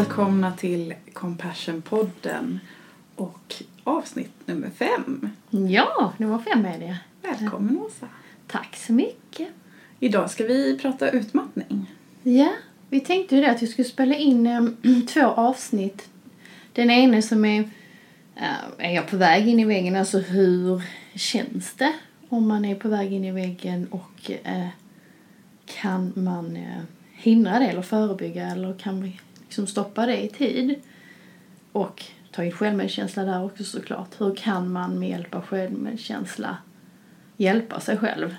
välkomna till Compassion-podden och avsnitt nummer fem. Ja, nummer fem är det. Välkommen Åsa. Tack så mycket. Idag ska vi prata utmattning. Ja, vi tänkte ju det att vi skulle spela in em, två avsnitt. Den ena som är, eh, är jag på väg in i väggen? Alltså hur känns det om man är på väg in i väggen och eh, kan man eh, hindra det eller förebygga eller kan vi liksom stoppa det i tid? Och ta in självmedkänsla där också såklart. Hur kan man med hjälp av självmedkänsla hjälpa sig själv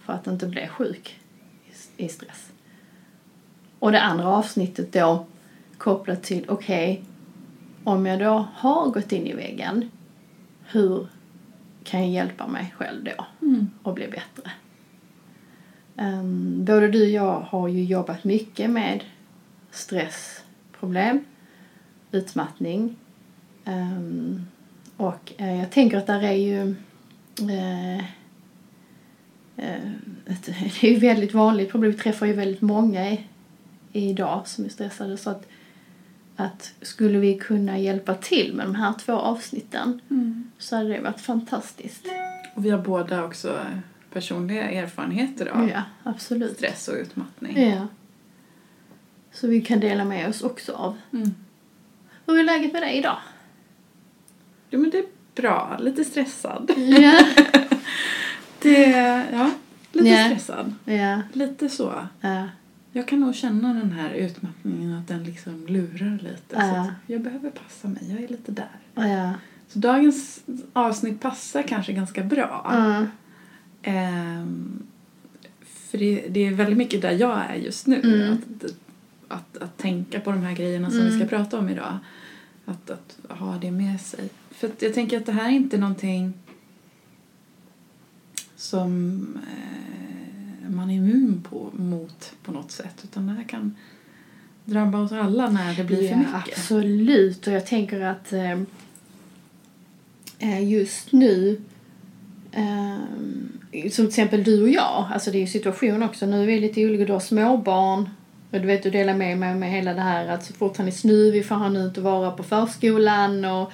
för att inte bli sjuk i- stress? Och det andra avsnittet då kopplat till, okej, om jag då har gått in i väggen, hur kan jag hjälpa mig själv då och bli bättre? Um, både du och jag har ju jobbat mycket med stressproblem, utmattning Ehm, och eh, jag tänker att där är ju eh, eh, ett, det är ju väldigt vanligt problem. Vi träffar ju väldigt många i, idag som är stressade. Så att, att skulle vi kunna hjälpa till med de här två avsnitten så hade det varit fantastiskt. Och vi har båda också personliga erfarenheter av Ja, stress och utmattning. Ja. Så vi kan dela med oss också av. Mm. Hur är läget med dig idag? Jo men det är bra, lite stressad. Ja. Det, ja, lite Ja. stressad. ja. Lite så. ja. Jag kan nog känna den här utmattningen att den liksom lurar lite. Så Ja. att jag behöver passa mig, jag är lite där. Ja. Så dagens avsnitt passar kanske ganska bra. Ja. Ehm, för det, det är väldigt mycket där jag är just nu. Mm. Att, att, att tänka på de här grejerna som vi ska Mm. prata om idag. Att, att ha det med sig. För jag tänker att det här är inte någonting som eh, man är immun på, mot på något sätt. Utan det här kan drabba oss alla när det blir för ja, mycket. Absolut, och jag tänker att eh, eh, just nu eh, som till exempel du och jag, alltså det är ju situation också, nu är vi lite olika, du har småbarn och du vet du delar med mig med hela det här att så fort han är snuvig får han inte vara på förskolan och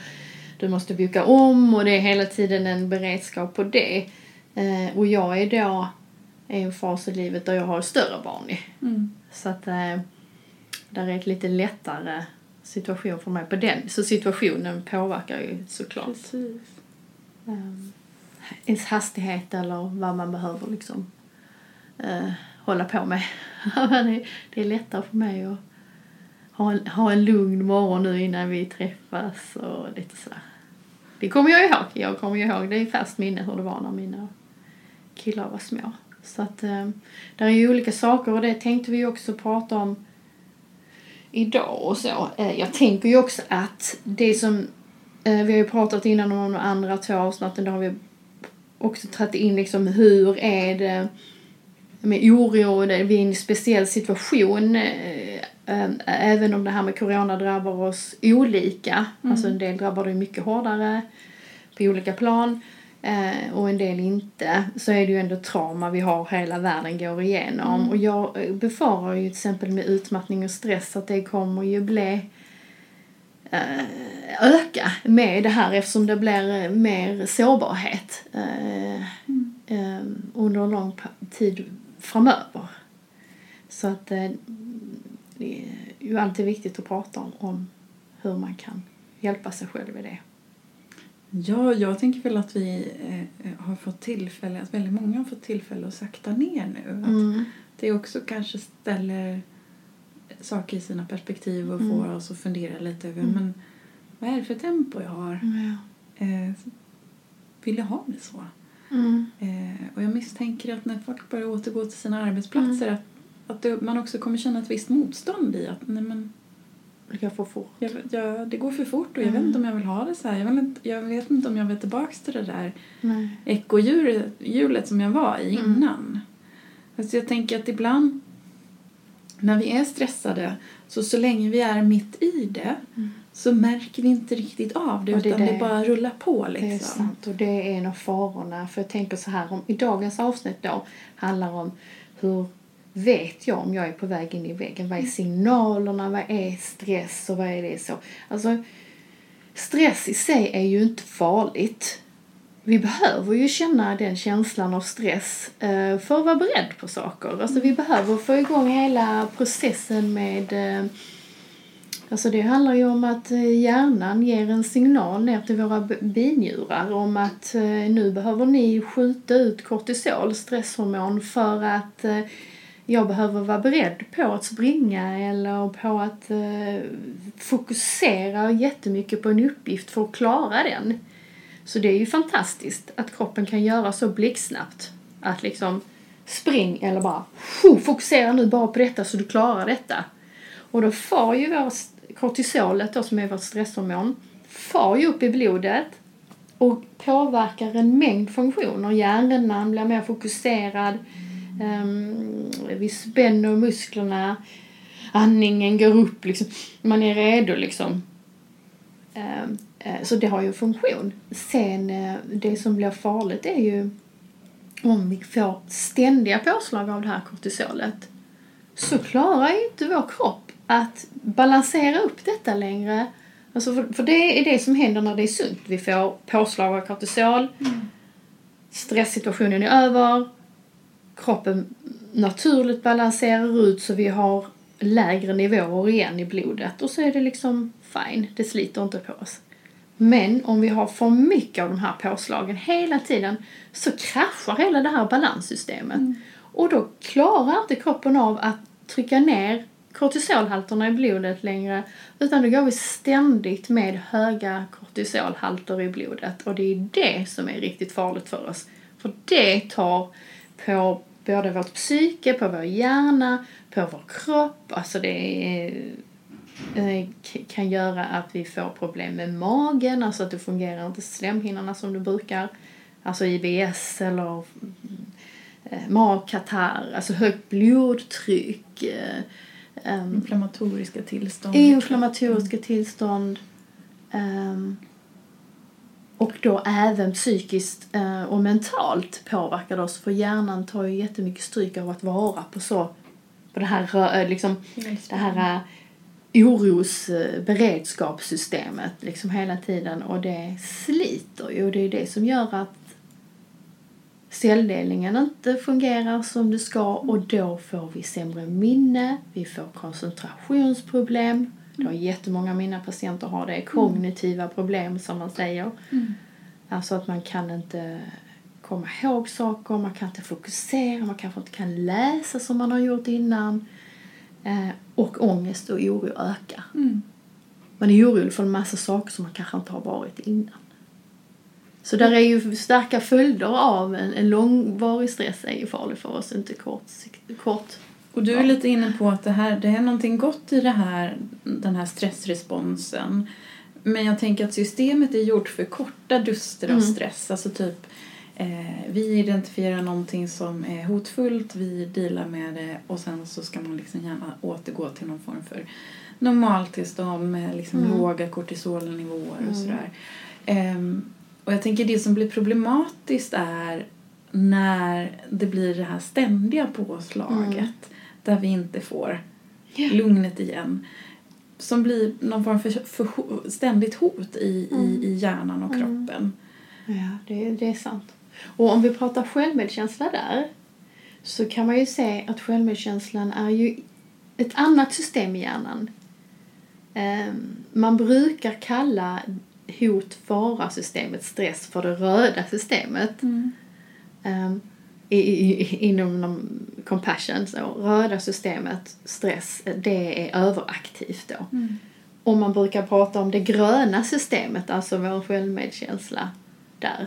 du måste boka om och det är hela tiden en beredskap på det. Eh, och jag är då i en fas i livet där jag har större barn i. Mm. Så att eh, där är ett lite lättare situation för mig på den. Så situationen påverkar ju såklart Precis. um, ens hastighet eller vad man behöver liksom eh, hålla på med. Det, är lättare för mig att ha en, ha en lugn morgon nu innan vi träffas och lite sådär. Det kommer jag ihåg. Jag kommer ihåg, det är färskt minne hur det var när mina killar var små. Så att eh, där är ju olika saker och det tänkte vi också prata om idag och så. Eh, jag tänker ju också att det som eh, vi har ju pratat innan om de andra två avsnitten, då har vi också tagit in liksom hur är det med oro, det- vi är i en speciell situation. eh, eh, Även om det här med corona drabbar oss olika. Alltså en del drabbar det mycket hårdare på olika plan eh, och en del inte. Så är det ju ändå trauma vi har hela världen går igenom. Och jag befarar ju till exempel med utmattning och stress att det kommer ju bli öka med det här eftersom det blir mer sårbarhet eh, under en lång tid framöver. Så att eh, det är ju alltid viktigt att prata om, om hur man kan hjälpa sig själv i det. Ja, jag tänker väl att vi eh, har fått tillfälle, att väldigt många har fått tillfälle att sakta ner nu. Att Mm. det också kanske ställer saker i sina perspektiv och Mm. får oss att fundera lite över Mm. men vad är det för tempo jag har? Ja. Eh, vill jag ha det så? Mm. Eh, och jag misstänker att när folk börjar återgå till sina arbetsplatser att, att det, man också kommer känna ett visst motstånd i att nej men Det går för fort. jag, jag, det går för fort och jag vet Mm. inte om jag vill ha det så här. Jag, vill inte, jag vet inte om jag vill tillbaka till det där Nej. ekorrhjulet som jag var i Mm. innan. Alltså jag tänker att ibland när vi är stressade så så länge vi är mitt i det Mm. Så märker vi inte riktigt av det Och utan det, det. bara rullar på Det är liksom. sant och det är en av farorna. För jag tänker så här, om, i dagens avsnitt då handlar om hur vet jag om jag är på väg in i väggen? Vad är signalerna? Vad är stress och vad är det så? Alltså, stress i sig är ju inte farligt. Vi behöver ju känna den känslan av stress eh, för att vara beredd på saker. Alltså vi behöver få igång hela processen med eh, Alltså det handlar ju om att eh, hjärnan ger en signal ner till våra binjurar om att eh, nu behöver ni skjuta ut kortisol, stresshormon, för att eh, jag behöver vara beredd på att springa eller på att fokusera jättemycket på en uppgift för att klara den. Så det är ju fantastiskt att kroppen kan göra så blixtsnabbt. Att liksom spring eller bara fokusera nu bara på detta så du klarar detta. Och då får ju vår kortisolet då, som är vårt stresshormon, far ju upp i blodet och påverkar en mängd funktioner. Hjärnan blir mer fokuserad, um, vi spänner musklerna, andningen går upp, liksom. man är redo liksom. Um, så det har ju en funktion. Sen uh, det som blir farligt är ju om vi får ständiga påslag av det här kortisolet så klarar ju inte vår kropp att balansera upp detta längre. Alltså för, för, det är det som händer när det är sunt. Vi får påslag av kortisol, mm. stresssituationen är över, kroppen naturligt balanserar ut så vi har lägre nivåer igen i blodet och så är det liksom fine, det sliter inte på oss. Men om vi har för mycket av de här påslagen hela tiden så kraschar hela det här balanssystemet. Mm. Och då klarar inte kroppen av att trycka ner kortisolhalterna i blodet längre utan då går vi ständigt med höga kortisolhalter i blodet och det är det som är riktigt farligt för oss. För det tar på både vårt psyke, på vår hjärna, på vår kropp. Alltså det är, eh, kan göra att vi får problem med magen, alltså att det fungerar inte slemhinnorna som det brukar. Alltså IBS eller eh, magkatarr, alltså högt blodtryck, eh, Um, inflammatoriska tillstånd. Inflammatoriska tillstånd. Um, och då även psykiskt uh, och mentalt påverkar oss för hjärnan tar ju jättemycket stryk av att vara på så på det här, uh, liksom, det här uh, orosberedskapssystemet liksom hela tiden och det sliter ju och det är det som gör att celldelningen inte fungerar som det ska och då får vi sämre minne, vi får koncentrationsproblem. Det har jättemånga av mina patienter har det, kognitiva problem som man säger. Mm. Alltså att man kan inte komma ihåg saker, man kan inte fokusera, man kanske inte kan läsa som man har gjort innan. Eh, och ångest och oro ökar. Mm. Man är orolig för en massa saker som man kanske inte har varit innan. Så där är ju starka följder av en, en långvarig stress är ju farlig för oss, inte kort. kort. Och du är lite inne på att det, här, det är någonting gott i det här, den här stressresponsen. Men jag tänker att systemet är gjort för korta duster av mm. stress. Alltså typ eh, vi identifierar någonting som är hotfullt, vi dealar med det och sen så ska man liksom gärna återgå till någon form för normaltillstånd med liksom mm. låga kortisolnivåer och mm. sådär. Um, och jag tänker det som blir problematiskt är när det blir det här ständiga påslaget mm. där vi inte får yeah. lugnet igen. Som blir någon form för, för ständigt hot i, mm. i, i hjärnan och mm. kroppen. Ja, det, det är sant. Och om vi pratar självmedkänsla där så kan man ju se att självmedkänslan är ju ett annat system i hjärnan. Um, man brukar kalla hot fara systemet stress för det röda systemet. Mm. Um, i, i, inom compassion, så röda systemet, stress, det är överaktivt då. Mm. Och man brukar prata om det gröna systemet, alltså vår självmedkänsla där.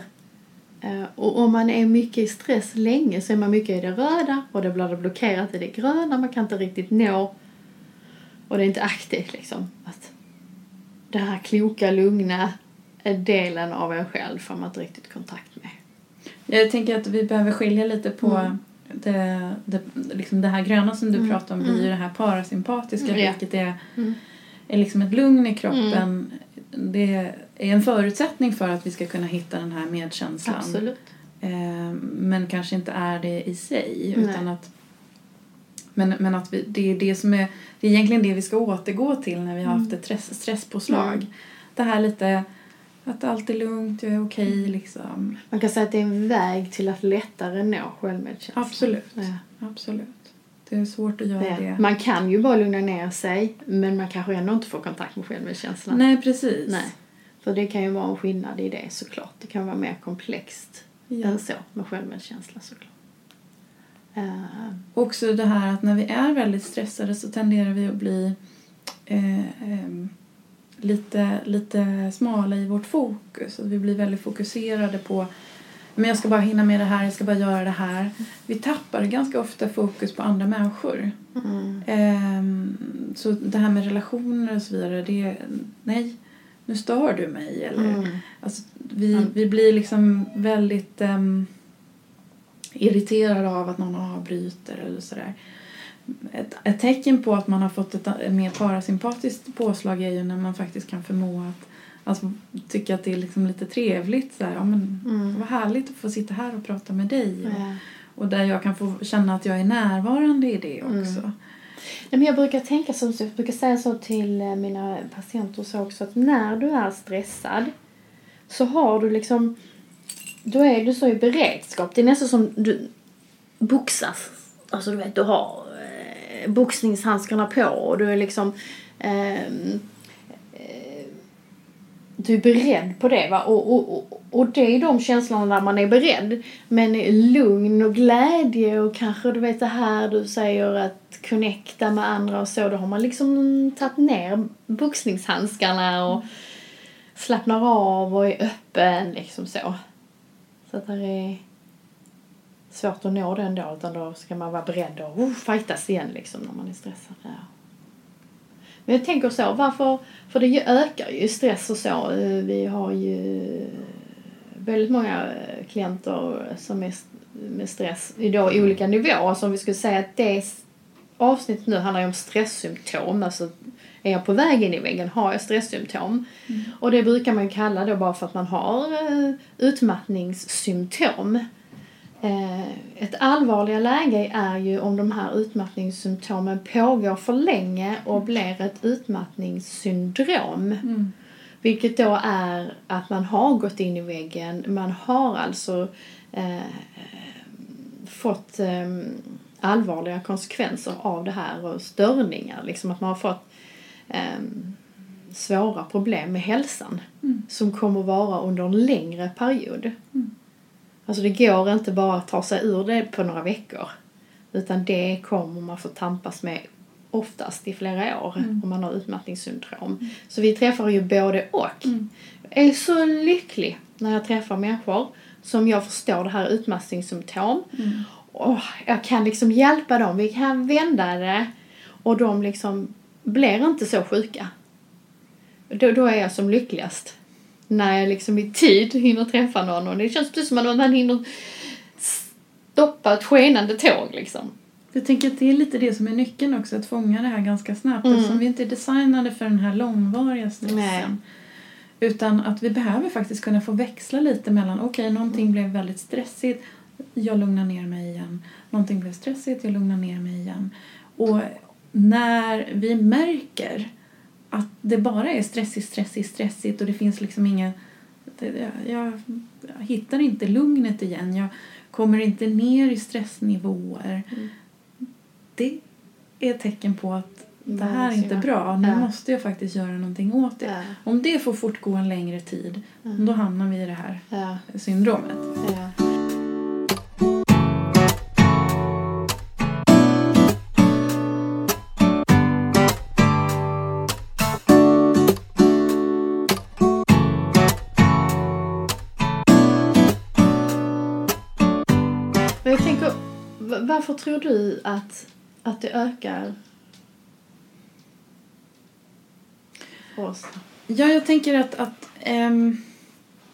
Uh, och om man är mycket i stress länge så är man mycket i det röda och det blir blockerat i det gröna, man kan inte riktigt nå och det är inte aktivt liksom. Att det här kloka, lugna, delen av en själv får man inte riktigt kontakt med. Jag tänker att vi behöver skilja lite på mm. det, det, liksom det här gröna som du mm. pratar om blir mm. det här parasympatiska mm. vilket är, mm. är liksom ett lugn i kroppen. Mm. Det är en förutsättning för att vi ska kunna hitta den här medkänslan. Absolut. Eh, men kanske inte är det i sig utan att Men, men att vi, det är det som är, det är egentligen det vi ska återgå till när vi har haft ett stress, stresspåslag. Mm. Det här lite att allt är lugnt, jag är okej liksom. Man kan säga att det är en väg till att lättare nå självmedkänsla. Absolut. Ja. Absolut. Det är svårt att göra Det. det. Man kan ju bara lugna ner sig men man kanske ändå inte får kontakt med självmedkänslan. Nej, precis. Nej. För det kan ju vara en skillnad i det såklart. Det kan vara mer komplext Ja. än så med självmedkänsla såklart. Uh, Också det här att när vi är väldigt stressade så tenderar vi att bli eh, ehm, lite, lite smala i vårt fokus. Att vi blir väldigt fokuserade på men jag ska bara hinna med det här, jag ska bara göra det här. Vi tappar ganska ofta fokus på andra människor. mm. Ehm, så det här med relationer och så vidare, det nej, nu stör du mig. Eller, Mm. Alltså, vi, Mm. vi blir liksom väldigt um, irriterade av att någon avbryter eller sådär. Ett, ett tecken på att man har fått ett, mer parasympatiskt påslag är ju när man faktiskt kan förmå att alltså, tycka att det är liksom lite trevligt. Så här, ja, men, Mm. Vad härligt att få sitta här och prata med dig. Och, Ja. och där jag kan få känna att jag är närvarande i det också. Mm. Nej, men jag brukar tänka så, så jag brukar säga så till eh, mina patienter så också att när du är stressad så har du liksom, då är du så i beredskap. Det är nästan som du boxas. Alltså du vet, du har eh, boxningshandskarna på och du är liksom ehm, eh, du är beredd på det va? Och, och, och, och det är de känslorna där man är beredd. Men lugn och glädje och kanske du vet det här du säger att connecta med andra och så. Då har man liksom tagit ner boxningshandskarna och slappnar av och är öppen liksom så. Så att det är svårt att nå den då utan då ska man vara beredd att uh, oh, fightas igen liksom när man är stressad. Ja. Men jag tänker så, varför, för det ökar ju stress och så. Eh, vi har ju väldigt många eh, klienter som är med stress i då olika nivåer. Så om vi skulle säga att det avsnittet nu handlar ju om stresssymptom. Alltså är jag på väg in i väggen, har jag stresssymptom? Och det brukar man kalla då bara för att man har eh, utmattningssymptom. Eh, ett allvarliga läge är ju om de här utmattningssymptomen pågår för länge och blir ett utmattningssyndrom. Mm. Vilket då är att man har gått in i väggen, man har alltså eh, fått eh, allvarliga konsekvenser av det här och störningar. Liksom att man har fått eh, svåra problem med hälsan Mm. som kommer vara under en längre period. Mm. Alltså det går inte bara att ta sig ur det på några veckor. Utan det kommer man få tampas med oftast i flera år Mm. om man har utmattningssyndrom. Så vi träffar ju både och. Mm. Jag är så lycklig när jag träffar människor som jag förstår det här utmattningssymptom. Mm. Och jag kan liksom hjälpa dem, vi kan vända det och de liksom blir inte så sjuka. Då, då är jag som lyckligast. När jag liksom i tid hinner träffa någon och det känns precis som att man hinner stoppa ett skenande tåg liksom. Jag tänker att det är lite det som är nyckeln också, att fånga det här ganska snabbt. Mm. Eftersom vi inte är designade för den här långvariga stressen. Nej. Utan att vi behöver faktiskt kunna få växla lite mellan, okej någonting blev väldigt stressigt, jag lugnar ner mig igen. Någonting blev stressigt, jag lugnar ner mig igen. Och när vi märker att det bara är stressigt, stressigt, stressigt och det finns liksom inga... det- Jag, jag hittar inte lugnet igen, jag kommer inte ner i stressnivåer. Mm. Det är ett tecken på att det här är inte bra, nu Ja. måste jag faktiskt göra någonting åt det. Ja, Om det får fortgå en längre tid, Mm. då hamnar vi i det här ja, syndromet. Varför tror du att, att det ökar oss? Ja, jag tänker att, att ehm,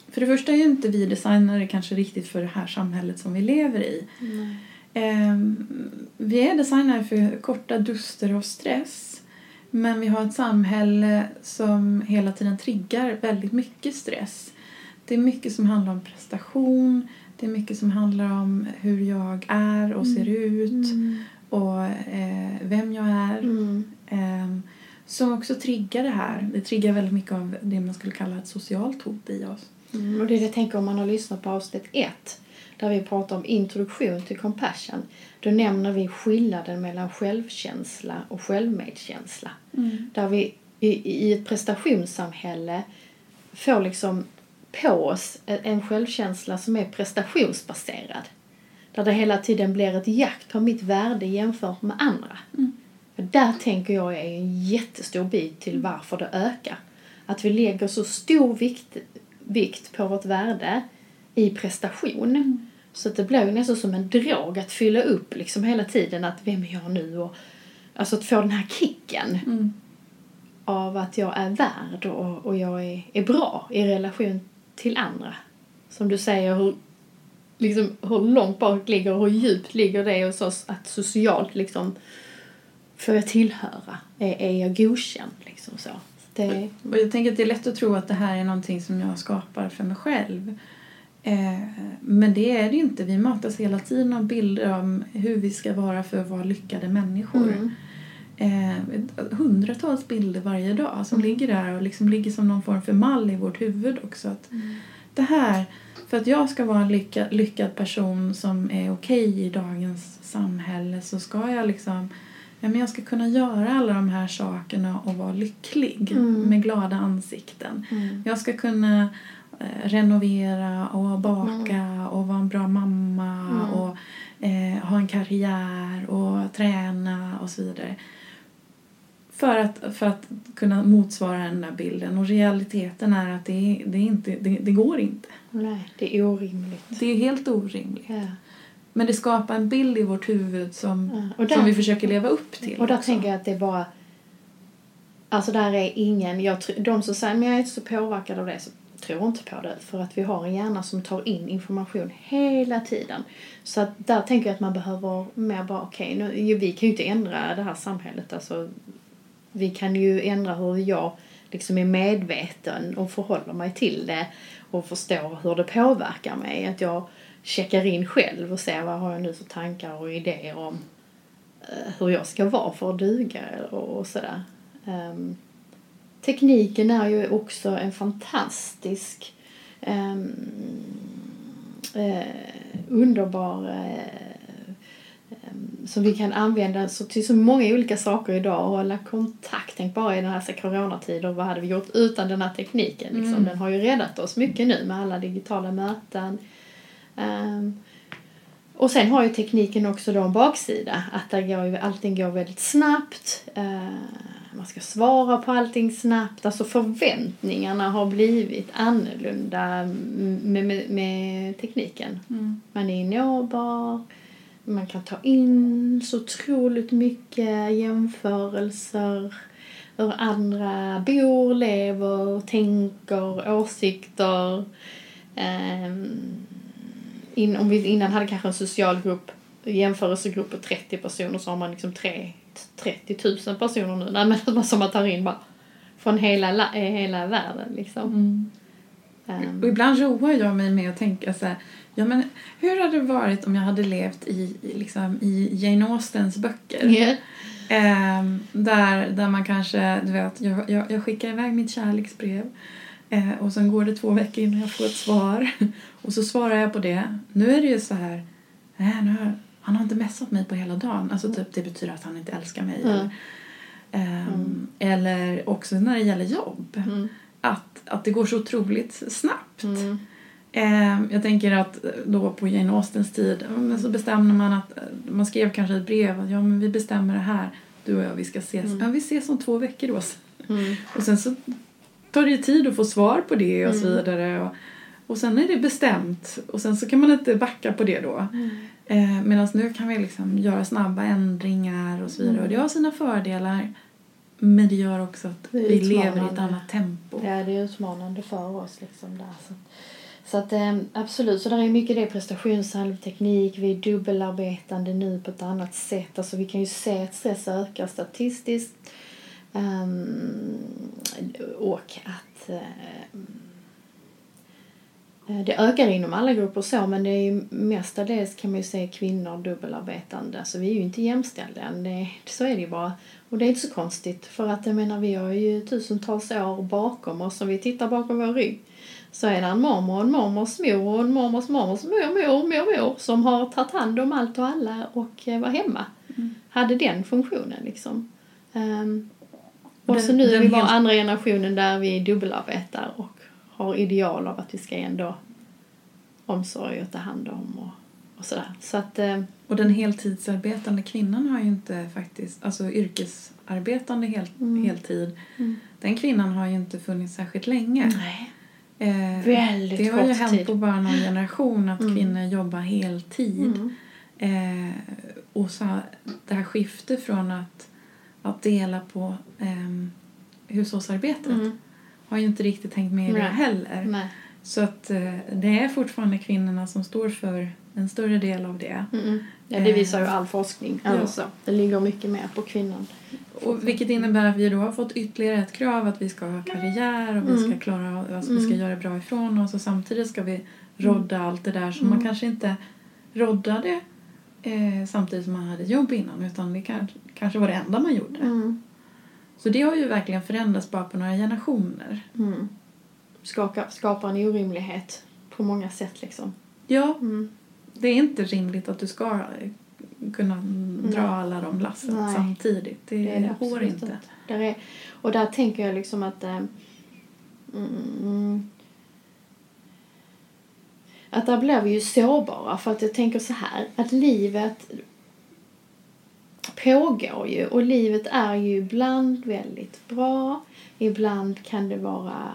för det första är ju inte vi designare kanske riktigt för det här samhället som vi lever i. Nej. Ehm, vi är designare för korta duster och stress. Men vi har ett samhälle som hela tiden triggar väldigt mycket stress. Det är mycket som handlar om prestation. Det är mycket som handlar om hur jag är och ser ut. Mm. och eh, vem jag är. Mm. Eh, som också triggar det här. Det triggar väldigt mycket av det man skulle kalla ett socialt hot i oss. Mm. Och det är det jag tänker om man har lyssnat på avsnitt ett där vi pratar om introduktion till compassion. Då nämner vi skillnaden mellan självkänsla och självmedkänsla. Där vi i, i ett prestationssamhälle får liksom på oss en självkänsla som är prestationsbaserad. Där det hela tiden blir ett jakt på mitt värde jämfört med andra. För där tänker jag är en jättestor bit till varför det ökar. Att vi lägger så stor vikt, vikt på vårt värde i prestation. Så att det blir ju nästan som en drog att fylla upp liksom hela tiden att vem är jag nu? Och, alltså att få den här kicken Mm. av att jag är värd och, och jag är, är bra i relation till andra. Som du säger, hur, liksom, hur långt bak ligger och hur djupt ligger det hos oss att socialt liksom får jag tillhöra? Är, är jag godkänd? Liksom så. Det, Och jag tänker att det är lätt att tro att det här är någonting som jag skapar för mig själv. Eh, men det är det ju inte. Vi matas hela tiden av bilder om hur vi ska vara för att vara lyckade människor. Mm. Eh, hundratals bilder varje dag som ligger där och liksom ligger som någon form för mall i vårt huvud också. Att Det här, för att jag ska vara en lyckad, lyckad person som är okej i dagens samhälle så ska jag liksom Ja, men jag ska kunna göra alla de här sakerna och vara lycklig Mm. med glada ansikten. Mm. Jag ska kunna eh, renovera och baka och vara en bra mamma Mm. och eh, ha en karriär och träna och så vidare. För att, för att kunna motsvara den där bilden. Och realiteten är att det, det, inte, det, det går inte. Nej, det är orimligt. Det är helt orimligt. Ja. Men det skapar en bild i vårt huvud som, Ja, där- som vi försöker leva upp till. Och där också. tänker jag att det är bara... Alltså där är ingen... Jag, de som säger men jag är inte så påverkad av det så tror inte på det. För att vi har en hjärna som tar in information hela tiden. Så att där tänker jag att man behöver mer bara okej, nu ju, vi kan ju inte ändra det här samhället. Alltså, vi kan ju ändra hur jag liksom är medveten och förhåller mig till det och förstår hur det påverkar mig. Att jag checkar in själv och ser vad har jag nu för tankar och idéer om eh, hur jag ska vara för att duga och, sådär. Ehm, tekniken är ju också en fantastisk ehm, eh, underbar eh, som vi kan använda så till så många olika saker idag och hålla kontakt. Tänk bara i den här coronatider, vad hade vi gjort utan den här tekniken? Liksom. Mm. Den har ju räddat oss mycket nu med alla digitala möten. Ehm, och sen har ju tekniken också då en baksida, att där går ju, allting går väldigt snabbt. Eh, man ska svara på allting snabbt. Alltså förväntningarna har blivit annorlunda med, med, med tekniken. Mm. Man är nåbar, man kan ta in så otroligt mycket jämförelser hur andra bor, lever, tänker, åsikter. Ehm, in, om vi innan hade kanske en social grupp, jämförelsegrupp på 30 personer så har man liksom tre, 30 000 personer nu. Nej, men som man tar in bara från hela, la- eh, hela världen liksom. Mm. Ehm, Och ibland roar jag mig med att tänka så här, ja men hur hade det varit om jag hade levt i, liksom, i Jane Austens böcker? ja. Ehm, där, där man kanske, du vet, jag, jag, jag skickar iväg mitt kärleksbrev eh, och sen går det två veckor innan jag får ett svar. och så svarar jag på det. Nu är det ju så här, nej, nu har, han har inte messat mig på hela dagen. Alltså typ, det betyder att han inte älskar mig. Mm. Eller, ehm, eller också när det gäller jobb. Mm. Att, att det går så otroligt snabbt. Mm. Eh, jag tänker att då på Jane Austens tid men så bestämde man att eh, man skrev kanske ett brev att ja men vi bestämmer det här du och jag vi ska ses. Mm. Ja, vi ses om två veckor då. Mm. Och sen så tar det tid att få svar på det och så Mm. vidare. Och, och sen är det bestämt och sen så kan man inte backa på det då. Eh, Medan nu kan vi liksom göra snabba ändringar och så vidare. Mm. Och det har sina fördelar. Men det gör också att vi lever i ett annat tempo. Ja, det är utmanande för oss liksom där. Så, så att eh, absolut, så där är mycket det prestationshalvteknik, vi är dubbelarbetande nu på ett annat sätt. Alltså vi kan ju se att stress ökar statistiskt. Ehm, och att eh, eh, Det ökar inom alla grupper så, men det är ju mestadels kan man ju säga kvinnor dubbelarbetande. Så vi är ju inte jämställda än. Det, så är det ju bara. Och det är inte så konstigt, för att jag menar vi har ju tusentals år bakom oss. Om vi tittar bakom vår rygg så är det en mormor och en mormors mor och en mormors mormors mor, mor, mor, mor som har tagit hand om allt och alla och eh, var hemma. Hade den funktionen liksom. Ehm, och Den- så nu är vi bara andra generationen där vi dubbelarbetar och har ideal av att vi ska ändå omsorg och ta hand om och, och sådär. Så att, eh, Och den heltidsarbetande kvinnan har ju inte faktiskt, alltså yrkesarbetande hel, Mm. heltid, Mm. den kvinnan har ju inte funnits särskilt länge. nej. Eh, Väldigt det har ju hänt tid. på bara någon generation att Mm. kvinnor jobbar heltid. Mm. Eh, och så det här skiftet från att, att dela på eh, hushållsarbetet Mm. har ju inte riktigt hängt med i det heller. Nej. Så att eh, det är fortfarande kvinnorna som står för en större del av det. Mm. Ja, det visar ju all forskning. Ja. Alltså, det ligger mycket mer på kvinnan. Och vilket innebär att vi då har fått ytterligare ett krav att vi ska ha karriär och vi ska Mm. klara alltså vi ska Mm. göra bra ifrån oss och samtidigt ska vi rodda allt det där som Mm. man kanske inte roddade eh, samtidigt som man hade jobb innan utan det kanske, kanske var det enda man gjorde. Mm. Så det har ju verkligen förändrats bara på några generationer. Mm. Skaka, skapar en orimlighet på många sätt liksom. Ja, Mm. det är inte rimligt att du ska kunna dra Nej. alla de lassen Nej. samtidigt. Det, Det går inte. inte. Där är, och där tänker jag liksom att eh, mm, att där blir vi ju sårbara för att jag tänker så här att livet pågår ju och livet är ju ibland väldigt bra ibland kan det vara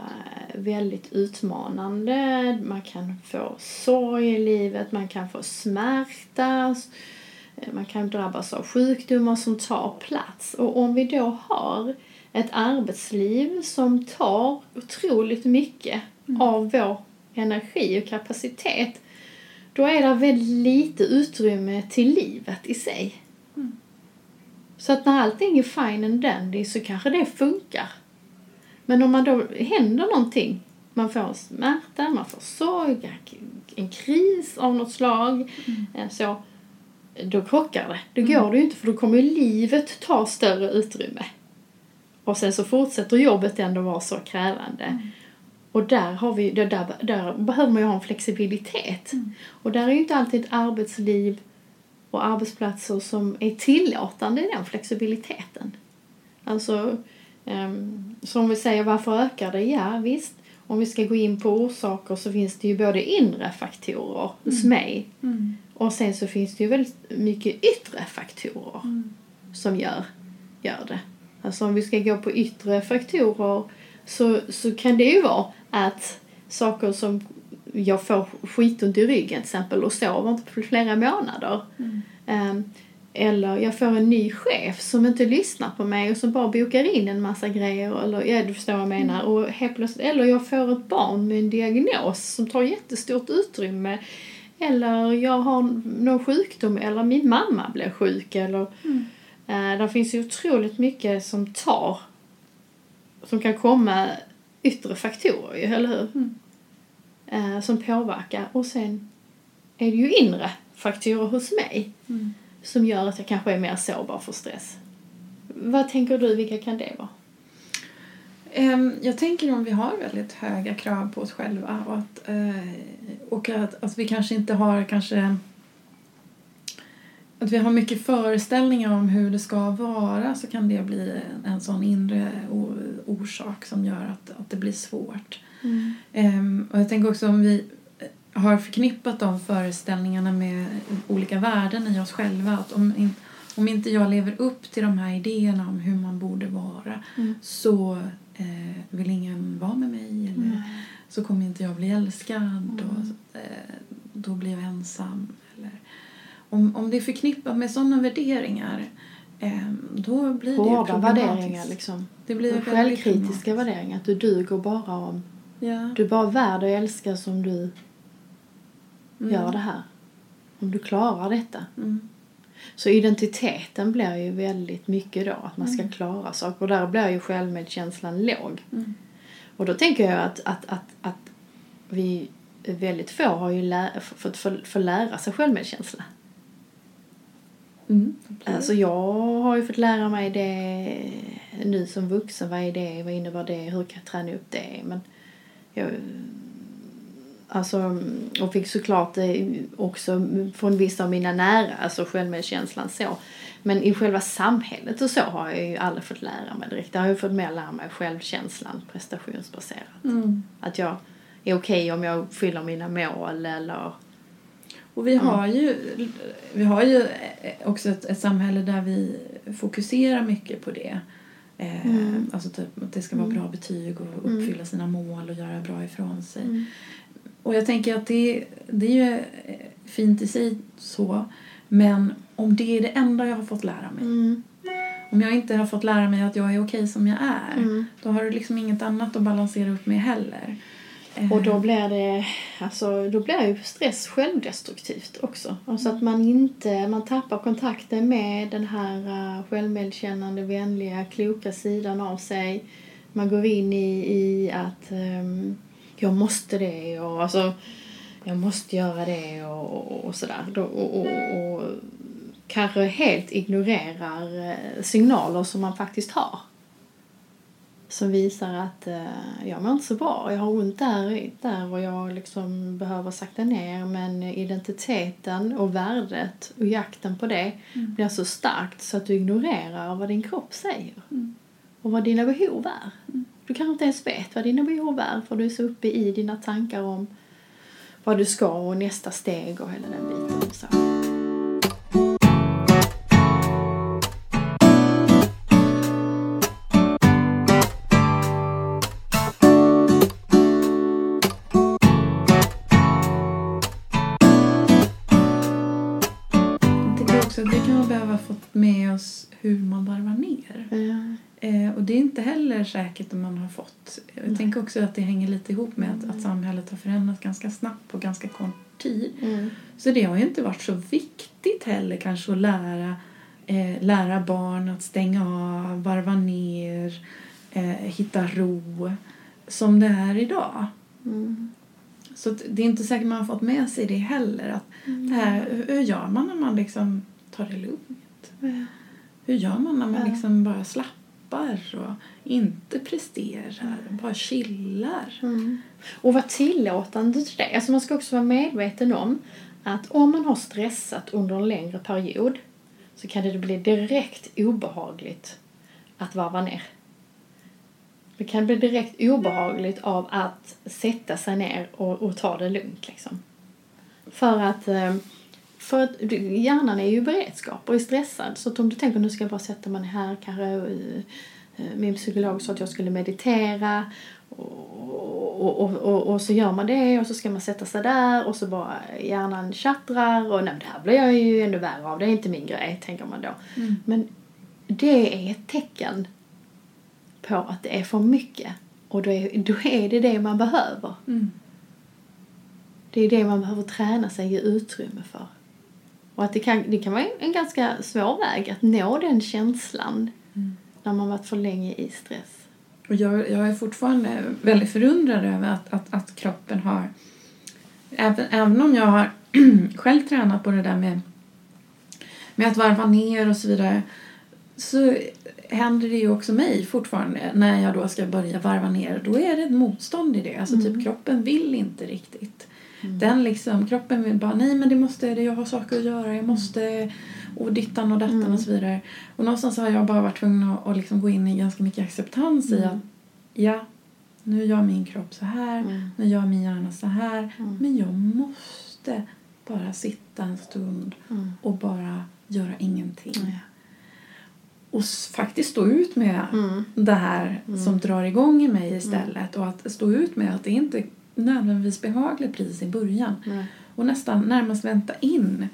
väldigt utmanande man kan få sorg i livet man kan få smärta man kan drabbas av sjukdomar som tar plats. Och om vi då har ett arbetsliv som tar otroligt mycket av vår energi och kapacitet då är det väldigt lite utrymme till livet i sig. Mm. Så att när allting är fine and dandy så kanske det funkar. Men om man då händer någonting, man får smärta, man får sorg, en kris av något slag, eh, så då krockar det. Då går det ju inte för då kommer ju livet ta större utrymme. Och sen så fortsätter jobbet ändå vara så krävande. Och där, har vi, där, där, där behöver man ju ha en flexibilitet. Och där är ju inte alltid ett arbetsliv och arbetsplatser som är tillåtande i den flexibiliteten. Alltså, um, så om vi säger varför ökar det? Ja, visst. Om vi ska gå in på orsaker så finns det ju både inre faktorer hos mig Mm. Och sen så finns det ju väldigt mycket yttre faktorer Mm. som gör, gör det. Alltså om vi ska gå på yttre faktorer så, så kan det ju vara att saker som jag får skitont i ryggen till exempel och sover inte på flera månader. Mm. Ehm, eller jag får en ny chef som inte lyssnar på mig och som bara bokar in en massa grejer. Eller, ja, du förstår vad jag menar. Och helt plötsligt, eller jag får ett barn med en diagnos som tar jättestort utrymme. Eller jag har någon sjukdom eller min mamma blir sjuk. Eller, Mm. eh, det finns ju otroligt mycket som tar, som kan komma yttre faktorer ju, eller hur? Mm. Eh, som påverkar. Och sen är det ju inre faktorer hos mig Mm. som gör att jag kanske är mer sårbar för stress. Vad tänker du, vilka kan det vara? Ehm, Jag tänker om vi har väldigt höga krav på oss själva och att, eh, och att, att vi kanske inte har kanske att vi har mycket föreställningar om hur det ska vara så kan det bli en, sån inre orsak som gör att, att det blir svårt. Ehm, och jag tänker också om vi har förknippat de föreställningarna med olika värden i oss själva. Att om, in, om inte jag lever upp till de här idéerna om hur man borde vara Mm. så eh, vill ingen vara med mig eller så kommer inte jag bli älskad och eh, då blir jag ensam. Eller, om, om det är förknippat med sådana värderingar eh, då blir det Hårda problematiskt. värderingar liksom. Det blir Självkritiska värderingar. Att du duger bara om... Ja. Du är bara värd att älska som du Mm. gör det här. Om du klarar detta. Mm. Så identiteten blir ju väldigt mycket då. Att man ska Mm. klara saker. Och där blir ju självmedkänslan låg. Mm. Och då tänker jag att, att, att, att vi väldigt få har ju lä- fått få, få lära sig självmedkänsla. Mm. Alltså jag har ju fått lära mig det nu som vuxen. Vad är det? Vad innebär det? Hur kan jag träna upp det? Men jag, alltså, och fick såklart också från vissa av mina nära, alltså självmedkänslan så. Men i själva samhället och så har jag ju aldrig fått lära mig direkt. Jag har ju fått mer lära mig självkänslan prestationsbaserat. Mm. Att jag är okej om jag uppfyller mina mål eller Och vi har ju, vi har ju också ett, ett samhälle där vi fokuserar mycket på det. Eh, Mm. Alltså typ att det ska vara Mm. bra betyg och Mm. uppfylla sina mål och göra bra ifrån sig. Mm. Och jag tänker att det, det är ju eh, fint i sig så. Men om det är det enda jag har fått lära mig. Mm. Om jag inte har fått lära mig att jag är okej som jag är. Mm. Då har du liksom inget annat att balansera upp med heller. Eh, Och då blir det, alltså, då blir ju stress självdestruktivt också. Alltså att man inte, man tappar kontakten med den här uh, självmedkännande, vänliga, kloka sidan av sig. Man går in i, i att ehm, jag måste det och alltså, jag måste göra det och, och, och sådär. Och, och, och kanske helt ignorerar eh, signaler som man faktiskt har som visar att eh, jag mår inte så bra. Jag har ont där, där och jag liksom behöver sakta ner. Men identiteten och värdet och jakten på det blir så starkt så att du ignorerar vad din kropp säger. Mm. Och vad dina behov är. Du kanske inte ens vet vad dina behov är för du är så uppe i dina tankar om vad du ska och nästa steg och hela den biten. Så. Jag tycker också att det kan man behöva fått med oss hur man varvar ner. Ja. Eh, och det är inte heller säkert om man har fått. Jag tänker också att det hänger lite ihop med att, att samhället har förändrats ganska snabbt på ganska kort tid. Mm. Så det har ju inte varit så viktigt heller kanske att lära, eh, lära barn att stänga av, varva ner, eh, hitta ro som det är idag. Mm. Så det är inte säkert man har fått med sig det heller. Att det här, hur- gör man när man liksom tar det lugnt? Hur gör man när man liksom bara slappar och inte presterar, bara chillar? Mm. Och vara tillåtande till det. Alltså man ska också vara medveten om att om man har stressat under en längre period så kan det bli direkt obehagligt att varva ner. Det kan bli direkt obehagligt av att sätta sig ner och, och ta det lugnt liksom. För att, eh, för att hjärnan är ju i beredskap och är stressad. Så att om du tänker nu ska jag bara sätta mig här, kanske eh, min psykolog sa att jag skulle meditera och, och, och, och, så gör man det och så ska man sätta sig där och så bara hjärnan tjattrar och nej det här blir jag ju ännu värre av, det är inte min grej, tänker man då. Mm. Men det är ett tecken på att det är för mycket och då är, då är det det man behöver. Mm. Det är det man behöver träna sig ge utrymme för. Och att det kan, det kan vara en, ganska svår väg att nå den känslan Mm. när man varit för länge i stress. Och jag, jag är fortfarande väldigt förundrad över att, att, att kroppen har... Även, även om jag har själv tränat på det där med, med att varva ner och så vidare så händer det ju också mig fortfarande när jag då ska börja varva ner. Då är det ett motstånd i det. Alltså typ kroppen vill inte riktigt. Den liksom, kroppen vill bara nej men det måste, det, jag har saker att göra, jag måste och dittan och dattan och så vidare. Och någonstans har jag bara varit tvungen att, att liksom gå in i ganska mycket acceptans i att ja, nu gör min kropp så här, Mm. nu gör min hjärna så här. Mm. Men jag måste bara sitta en stund Mm. och bara göra ingenting. Och faktiskt stå ut med Mm. det här som drar igång i mig istället. Och att stå ut med att det inte nödvändigtvis behagligt precis i början. Nej. Och nästan närmast vänta in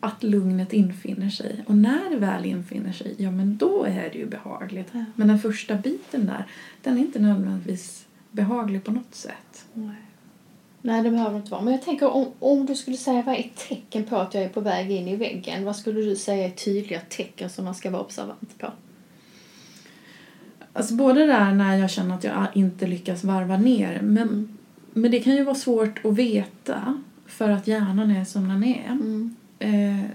att lugnet infinner sig. Och när det väl infinner sig, ja men då är det ju behagligt. Ja. Men den första biten där, den är inte nödvändigtvis behaglig på något sätt. Nej. Nej, det behöver inte vara. Men jag tänker om, om du skulle säga vad är ett tecken på att jag är på väg in i väggen? Vad skulle du säga är tydliga tecken som man ska vara observant på? Alltså både där när jag känner att jag inte lyckas varva ner men men det kan ju vara svårt att veta för att hjärnan är som den är. Mm. Eh,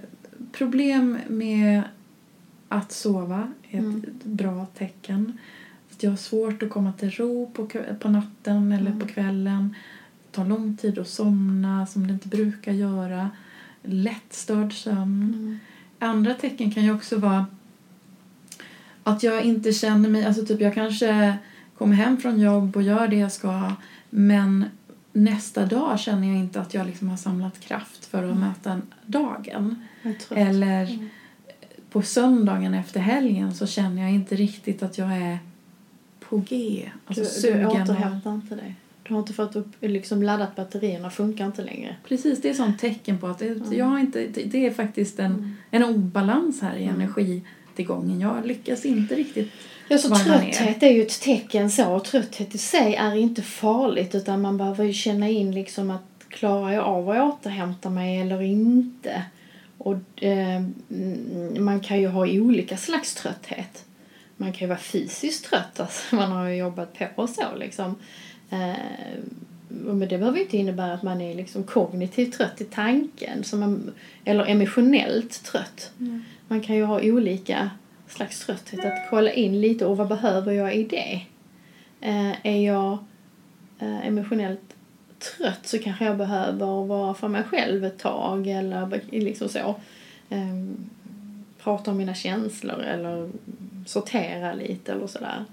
problem med att sova är ett Mm. bra tecken. Att jag har svårt att komma till ro på, på natten eller Mm. på kvällen. Det tar lång tid att somna som det inte brukar göra. Lättstörd sömn. Mm. Andra tecken kan ju också vara att jag inte känner mig... Alltså typ jag kanske kommer hem från jobb och gör det jag ska men nästa dag känner jag inte att jag liksom har samlat kraft för att Mm. möta dagen. Eller Mm. på söndagen efter helgen så känner jag inte riktigt att jag är på G. Alltså du, du sugen. och- återhämtar inte dig. Du har inte fått upp, liksom laddat batterierna, funkar inte längre. Precis, det är ett tecken på att det, Mm. jag har inte, det är faktiskt en, en obalans här i Mm. Energitillgången. Jag lyckas inte riktigt Ja, så trötthet är ju ett tecken så. Och trötthet i sig är inte farligt utan man behöver ju känna in liksom att klarar jag av att återhämta mig eller inte? Och eh, man kan ju ha olika slags trötthet. Man kan ju vara fysiskt trött, alltså man har ju jobbat på och så liksom. Eh, men det behöver ju inte innebära att man är liksom kognitivt trött i tanken som man, eller emotionellt trött. Mm. Man kan ju ha olika slags trötthet. Att kolla in lite och vad behöver jag i det? Eh, är jag eh, emotionellt trött så kanske jag behöver vara för mig själv ett tag eller liksom så. Eh, prata om mina känslor eller sortera lite eller sådär.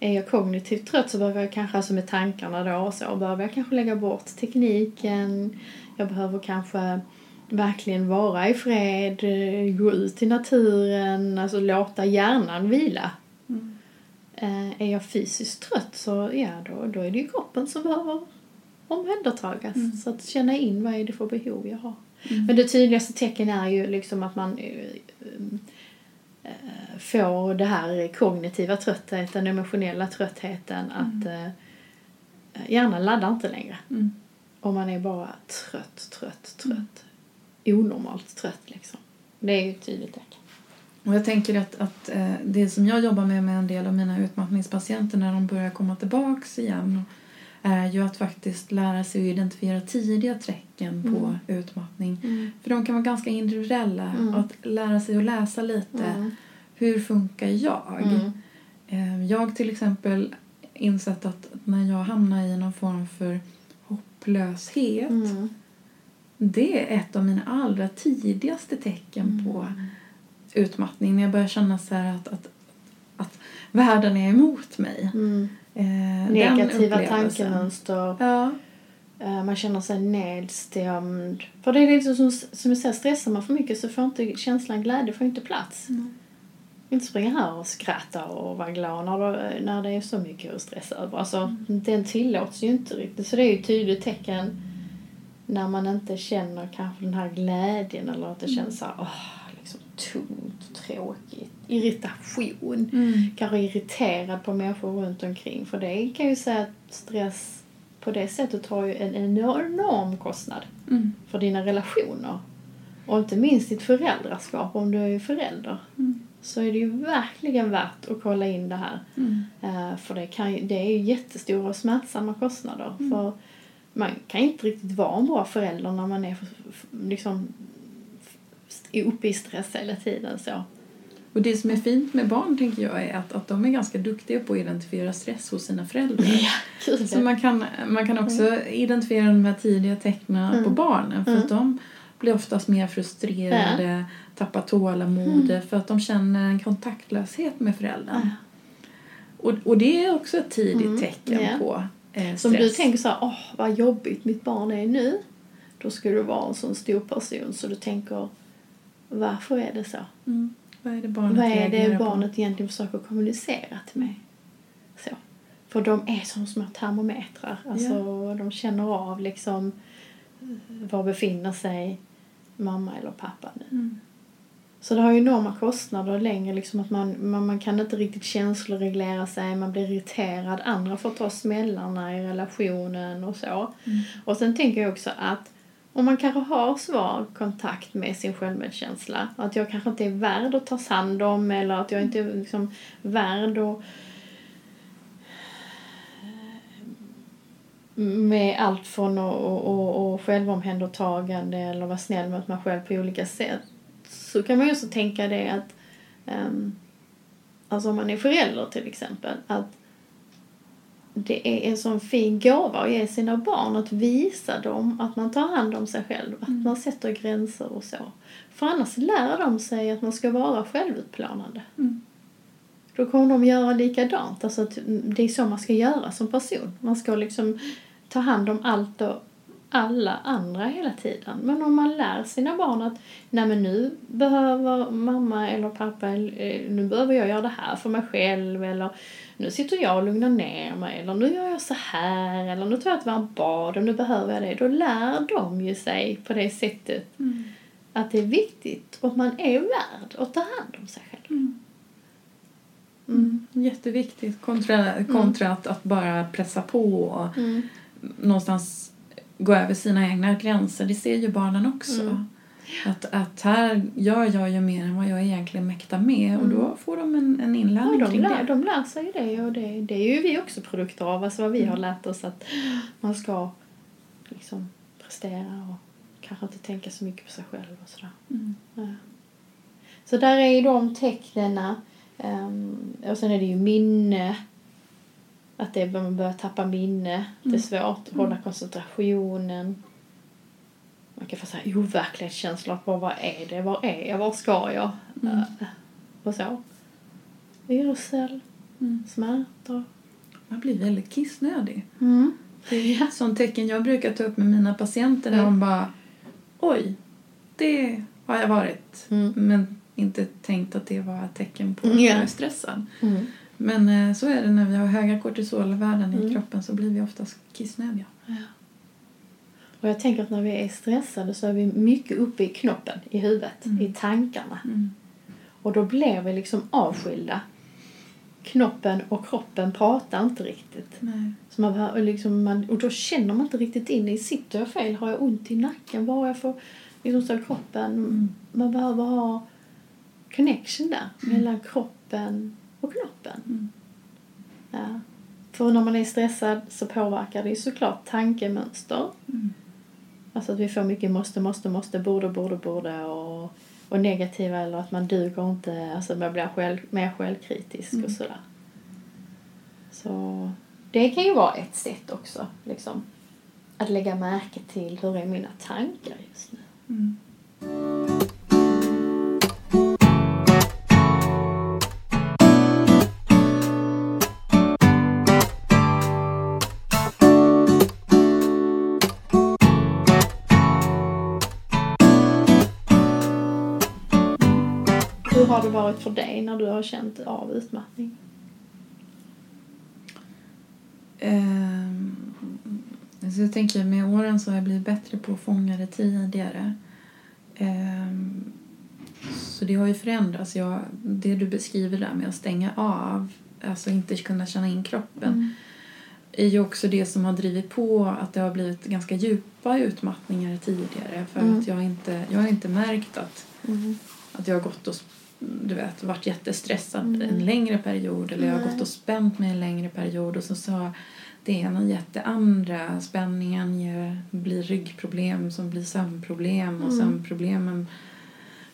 Är jag kognitivt trött så behöver jag kanske, alltså med tankarna då och så, behöver jag kanske lägga bort tekniken. Jag behöver kanske verkligen vara i fred, eh, gå ut i naturen, alltså låta hjärnan vila. Mm. Eh, är jag fysiskt trött så ja, då, då är det ju kroppen som behöver omhändertagas. Mm. Så att känna in vad är det för behov jag har. Mm. Men det tydligaste tecken är ju liksom att man eh, eh, får det här kognitiva tröttheten, emotionella tröttheten att eh, hjärnan laddar inte längre. Mm. Och man är bara trött, trött, trött. Onormalt trött liksom. Det är ju ett tydligt tecken. Och jag tänker att, att eh, det som jag jobbar med med en del av mina utmattningspatienter när de börjar komma tillbaks igen är ju att faktiskt lära sig att identifiera tidiga tecken på utmattning. För de kan vara ganska individuella. Mm. Att lära sig att läsa lite. Mm. Hur funkar jag? Mm. Eh, Jag till exempel insett att när jag hamnar i någon form för hopplöshet Mm. Det är ett av mina allra tidigaste tecken på utmattning. När jag börjar känna så här att, att, att världen är emot mig. Mm. Eh, Negativa tankemönster. Ja. Eh, Man känner sig nedstämd. För det är liksom som, som jag säger, stressar man för mycket så får inte känslan glädje får inte plats. Mm. Inte springa här och skratta och vara glad när, när det är så mycket att stressa över. Alltså, Mm. den tillåts ju inte riktigt. Så det är ju ett tydligt tecken när man inte känner kanske den här glädjen eller att det känns så här, åh, liksom tungt, tråkigt, irritation. Mm. Kanske irriterad på människor runt omkring. För det kan ju säga att stress på det sättet har ju en enorm kostnad Mm. för dina relationer. Och inte minst ditt föräldraskap om du är förälder. Mm. Så är det ju verkligen värt att kolla in det här. Mm. Eh, för det, kan, det är ju jättestora och smärtsamma kostnader. Mm. För man kan inte riktigt vara en bra förälder när man är liksom uppe i stress hela tiden. Så. Och det som är fint med barn tänker jag är att, att de är ganska duktiga på att identifiera stress hos sina föräldrar. Gud, Så man kan, man kan också identifiera de här tidiga tecknen Mm. på barnen för Mm. att de blir oftast mer frustrerade, tappar tålamodet för att de känner en kontaktlöshet med föräldern. Ja. Och, och det är också ett tidigt Mm. tecken Ja. på eh, stress. Som du tänker så här, åh vad jobbigt mitt barn är nu. Då ska du vara en sån stor person så du tänker, varför är det så? Mm. Vad är det barnet Vad är det på? barnet egentligen försöker kommunicera till mig? Så. För de är som små termometrar. Alltså, De känner av liksom eh, var befinner sig mamma eller pappa nu. Mm. Så det har ju enorma kostnader längre liksom att man, man, man kan inte riktigt känsloreglera sig, man blir irriterad, andra får ta smällarna i relationen och så. Mm. Och sen tänker jag också att om man kanske har svag kontakt med sin självmedkänsla, att jag kanske inte är värd att tas hand om eller att jag inte är liksom värd att med allt från och, och, och självomhändertagande eller vara snäll mot mig själv på olika sätt så kan man ju också tänka det att um, alltså om man är förälder till exempel att det är en sån fin gåva att ge sina barn att visa dem att man tar hand om sig själv, att Mm. man sätter gränser och så. För annars lär de sig att man ska vara självutplånande. Mm. Då kommer de göra likadant. Alltså att det är så man ska göra som person. Man ska liksom ta hand om allt och alla andra hela tiden. Men om man lär sina barn att nej men nu behöver mamma eller pappa, eh, nu behöver jag göra det här för mig själv eller nu sitter jag och lugnar ner mig eller nu gör jag så här eller nu tar jag ett varmt bad och nu behöver jag det. Då lär de ju sig på det sättet Mm. att det är viktigt och att man är värd att ta hand om sig själv. Mm. Mm. Jätteviktigt kontra, kontra att, att bara pressa på och Mm. någonstans gå över sina egna gränser. Det ser ju barnen också. Mm. Att, att här gör jag ju mer än vad jag egentligen mäktar med och Mm. då får de en, en Ja, inlärning de, kring lär, det. de lär sig ju det och det, det är ju vi också produkter av. Alltså vad vi har lärt oss att man ska liksom prestera och kanske inte tänka så mycket på sig själv och sådär. Mm. Ja. Så där är ju de tecknen. Um, och sen är det ju minne. Att det, man börjar tappa minne. Det är Mm. svårt att hålla koncentrationen. Man kan få så här overklighetskänslor på vad är det, var är jag, var ska jag? Mm. Eh, och så. Yrsel, Mm. smärtor. Man blir väldigt kissnödig. Mm. Det är ett sånt tecken jag brukar ta upp med mina patienter där Mm. de bara Oj, det har jag varit. Mm. Men inte tänkt att det var ett tecken på att Ja. jag är stressad. Mm. Men eh, så är det när vi har höga kortisolvärden Mm. i kroppen så blir vi oftast kissnödiga. Ja. Och jag tänker att när vi är stressade så är vi mycket uppe i knoppen, i huvudet, Mm. i tankarna. Mm. Och då blir vi liksom avskilda. Knoppen och kroppen pratar inte riktigt. Nej. Så man, behöver liksom, man, och då känner man inte riktigt in i, sitter jag fel? Har jag ont i nacken? Vad har jag för liksom så kroppen? Mm. Man behöver ha connection där Mm. mellan kroppen och knoppen. Mm. Ja. För när man är stressad så påverkar det ju såklart tankemönster. Mm. Alltså att vi får mycket måste, måste, måste, borde, borde, borde och, och negativa eller att man duger inte, alltså man blir själv, mer självkritisk Mm. och sådär. Så det kan ju vara ett sätt också, liksom. Att lägga märke till hur är mina tankar just nu. Mm. Varit för dig när du har känt av utmattning? Ehm, så jag tänker med åren så har jag blivit bättre på att fånga det tidigare. Ehm, så det har ju förändrats. Jag, det du beskriver där med att stänga av, alltså inte kunna känna in kroppen, Mm. är ju också det som har drivit på att det har blivit ganska djupa utmattningar tidigare. För Mm. att jag inte, jag har inte märkt att, Mm. att jag har gått och du vet, varit jättestressad Mm. en längre period eller jag har gått och spänt mig en längre period och så sa det ena gett det andra. Spänningen ger, blir ryggproblem som blir sömnproblem och Mm. sömnproblemen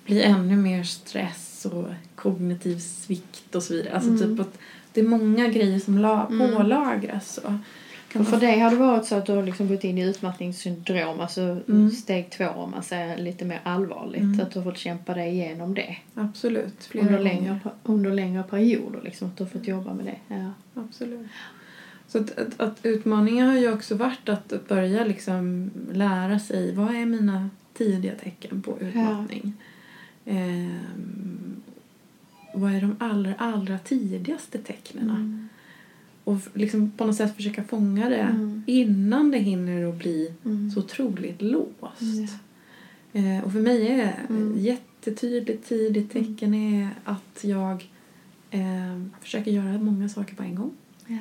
blir ännu mer stress och kognitiv svikt och så vidare. Alltså Mm. typ att det är många grejer som la, Mm. pålagras. Och kan för man- dig har det varit så att du har liksom gått in i utmattningssyndrom, alltså Mm. steg två om man säger lite mer allvarligt. Mm. Att du har fått kämpa dig igenom det Absolut, flera under gånger. längre, under längre perioder. Liksom, att du har fått jobba med det. Ja. Absolut. Så att, att, att utmaningen har ju också varit att börja liksom lära sig vad är mina tidiga tecken på utmattning. Ehm, vad är de allra, allra tidigaste tecknen? Mm. Och liksom på något sätt försöka fånga det Mm. innan det hinner att bli Mm. så otroligt låst. Mm, Eh, och för mig är Mm. jättetydligt tidigt tecken är att jag eh, försöker göra många saker på en gång. Ja.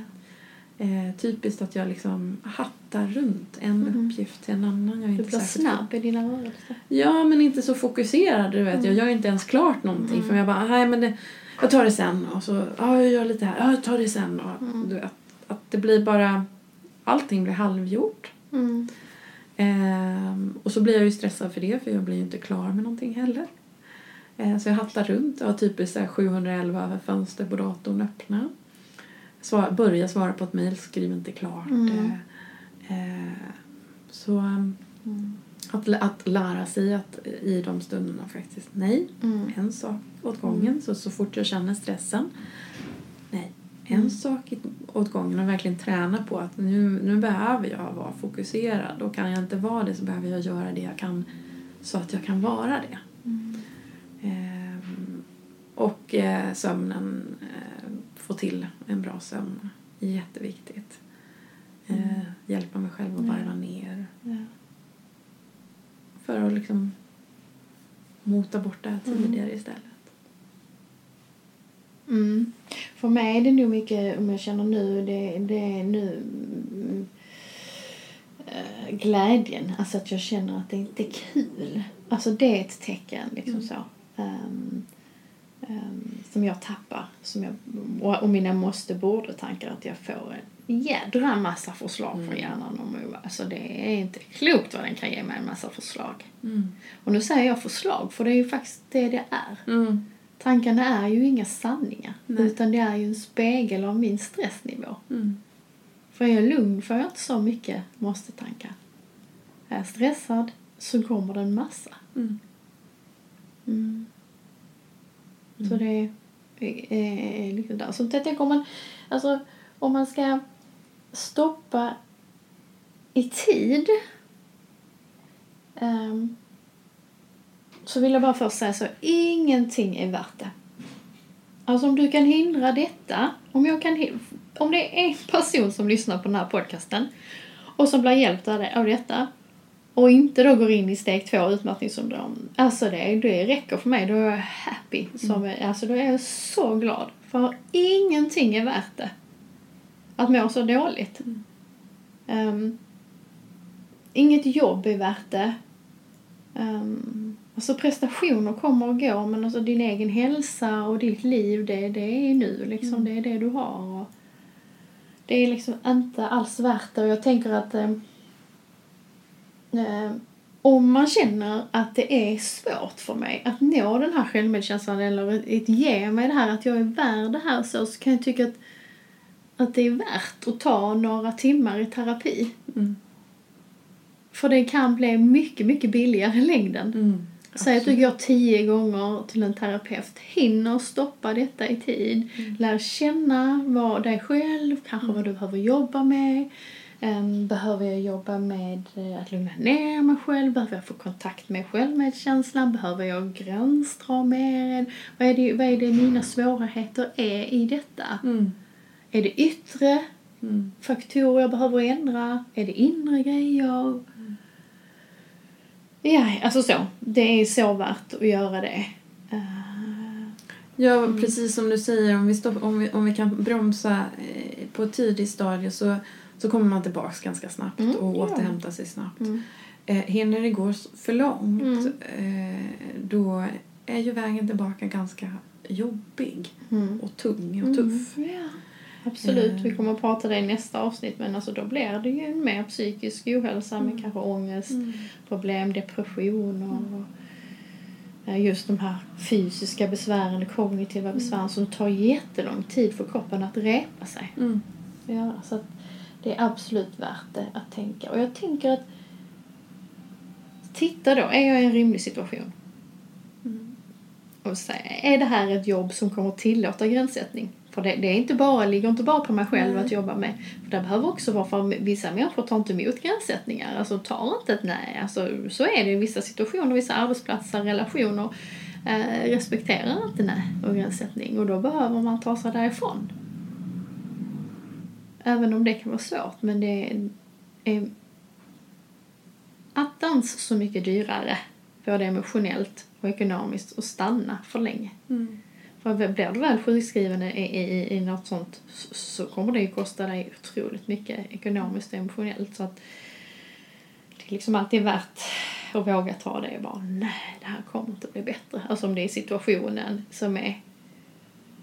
Eh, typiskt att jag liksom hattar runt en Mm. uppgift till en annan. Jag är Du blir snabb i dina rörelser. Ja, men inte så fokuserad. Du vet. Jag Mm. gör inte ens klart någonting. Mm. För jag bara, nej men det, jag tar det sen. Och så, ja jag gör lite här, ja jag tar det sen. Och, Mm. du vet, att det blir bara allting blir halvgjort. Mm. Ehm, och så blir jag ju stressad för det för jag blir ju inte klar med någonting heller. Ehm, så jag hattar runt och har typiskt så här 711 fönster på datorn öppna. Svar, börja svara på ett mejl, skriv inte klart. Mm. Ehm, så Mm. Att, att lära sig att i de stunderna faktiskt nej, Mm. en sak åt gången. Så, så fort jag känner stressen, nej, en Mm. sak åt gången och verkligen träna på att nu, nu behöver jag vara fokuserad och kan jag inte vara det så behöver jag göra det jag kan så att jag kan vara det. Mm. Ehm, och eh, sömnen, eh, få till en bra sömn, jätteviktigt. Eh, Mm. hjälpa mig själv att varva ner Ja. För att liksom mota bort det här Mm. tidigare istället. Mm. För mig är det nog mycket, om jag känner nu, det, det är nu mm, eh, glädjen. Alltså att jag känner att det inte är kul. Alltså det är ett tecken liksom Mm. så. Ehm, ehm, som jag tappar. Som jag, och, och mina måste-borde-tankar. Att jag får en jädra massa förslag från Mm. hjärnan. Om, alltså det är inte klokt vad den kan ge mig en massa förslag. Mm. Och nu säger jag förslag för det är ju faktiskt det det är. Mm. Tankarna är ju inga sanningar. Nej. Utan det är ju en spegel av min stressnivå. Mm. För är jag lugn får jag inte så mycket måste-tankar. Är jag stressad så kommer det en massa. Mm. Mm. Så Mm. det är, är, är liksom där. Så jag tänker om man, alltså, om man ska stoppa i tid ehm, så vill jag bara först säga så, ingenting är värt det. Alltså om du kan hindra detta, om jag kan om det är en person som lyssnar på den här podcasten och som blir hjälpt av det- av detta och inte då går in i steg två utmattningssyndrom. Alltså det, det räcker för mig. Då är jag happy. Som, Alltså då är jag så glad. För ingenting är värt det. Att må så dåligt. Ehm, inget jobb är värt det. Um, alltså prestationer kommer och går men alltså din egen hälsa och ditt liv det, det är nu liksom. Mm. Det är det du har. Och det är liksom inte alls värt det och jag tänker att eh, om man känner att det är svårt för mig att nå den här självmedkänslan eller att ge mig det här att jag är värd det här så, så kan jag tycka att, att det är värt att ta några timmar i terapi. Mm. För det kan bli mycket, mycket billigare i längden. Mm. Säg att du går tio gånger till en terapeut. Hinner stoppa detta i tid. Mm. Lär känna vad dig själv, kanske vad du behöver jobba med. Ehm, behöver jag jobba med eh, att lugna ner mig själv? Behöver jag få kontakt med självmedkänslan? Behöver jag gränsdra mer? Vad är, det, vad är det mina svårigheter är i detta? Mm. Är det yttre Mm. faktorer jag behöver ändra? Är det inre grejer? Ja, alltså så. Det är så värt att göra det. Ja, precis som du säger, om vi, stopp, om vi, om vi kan bromsa eh, på ett tidigt stadie så, så kommer man tillbaka ganska snabbt Mm, och ja. återhämtar sig snabbt. mm. Eh, hinner det gå för långt Mm. eh, då är ju vägen tillbaka ganska jobbig Mm. och tung och tuff. Mm, ja. Absolut, Eh. vi kommer att prata det i nästa avsnitt men alltså då blir det ju mer psykisk ohälsa med Mm. kanske ångest, Mm. problem, depression och just de här fysiska besvären, kognitiva Mm. besvären som tar jättelång tid för kroppen att repa sig. Mm. Ja, så att det är absolut värt det att tänka. Och jag tänker att titta då, är jag i en rimlig situation? Mm. Och säga, är det här ett jobb som kommer tillåta gränssättning? För det, det är inte bara, ligger inte bara på mig själv Nej. att jobba med. För det behöver också vara för vissa människor tar inte emot gränssättningar. Alltså tar inte ett nej. Alltså, så är det i vissa situationer, vissa arbetsplatser, relationer. Eh, respekterar inte nej och gränssättning. Och då behöver man ta sig därifrån. Även om det kan vara svårt. Men det är attans så mycket dyrare. Både emotionellt och ekonomiskt att stanna för länge. Mm. För blir du väl sjukskriven i, i, i något sånt så, kommer det ju kosta dig otroligt mycket ekonomiskt och emotionellt. Så att det är liksom alltid värt att våga ta det och bara nej, det här kommer inte bli bättre. Alltså om det är situationen som är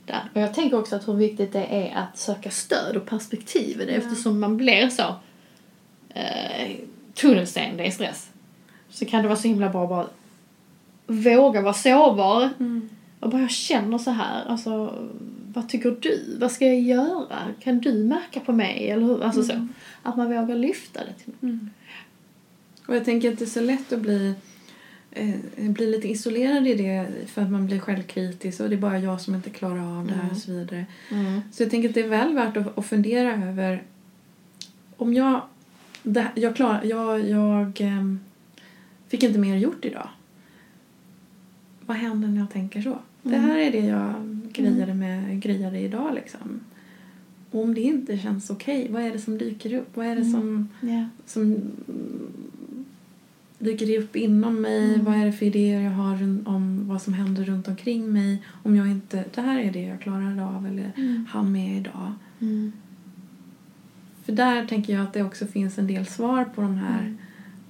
där. Och jag tänker också att hur viktigt det är att söka stöd och perspektiv i det Ja. eftersom man blir så eh, tunnelseende det är stress. Så kan det vara så himla bra att bara våga vara sårbar. Mm. Och bara jag känner så här, alltså vad tycker du? Vad ska jag göra? Kan du märka på mig? Eller hur? Alltså så. Att man vågar lyfta det till Mm. Och jag tänker att det är så lätt att bli, eh, bli lite isolerad i det för att man blir självkritisk och det är bara jag som inte klarar av det här Mm. och så vidare. mm. Så jag tänker att det är väl värt att, att fundera över om jag, det, jag, klar, jag, jag ehm, fick inte mer gjort idag. Vad händer när jag tänker så? Det Mm. här är det jag grejade, med, grejade idag liksom. Och om det inte känns okej, vad är det som dyker upp? Vad är det Mm. som Ja. som mm, dyker upp inom mig? Mm. Vad är det för idéer jag har om vad som händer runt omkring mig? Om jag inte, det här är det jag klarar av eller Mm. hann med idag. Mm. För där tänker jag att det också finns en del svar på de här. Mm.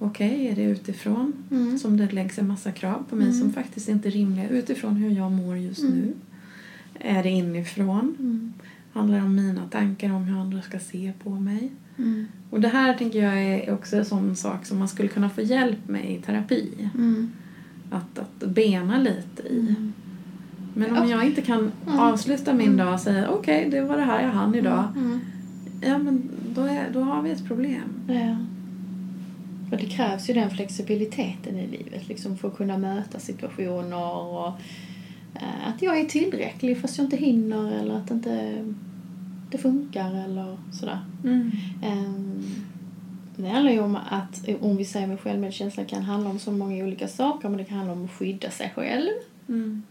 Okej, är det utifrån Mm. som det läggs en massa krav på mig Mm. som faktiskt inte är rimliga utifrån hur jag mår just Mm. nu? Är det inifrån? Mm. Handlar det om mina tankar om hur andra ska se på mig? Mm. Och det här tänker jag är också en sån sak som man skulle kunna få hjälp med i terapi. Mm. Att, att bena lite i. Mm. Men om jag inte kan avsluta min dag och säga okej, det var det här jag hann idag. Ja, men då, är, då har vi ett problem. Ja. Och det krävs ju den flexibiliteten i livet liksom för att kunna möta situationer och eh, att jag är tillräcklig fast jag inte hinner eller att inte det funkar eller sådär. Mm. Ehm, det handlar ju om att, om vi säger med självmedkänsla kan handla om så många olika saker men det kan handla om att skydda sig själv. Mm.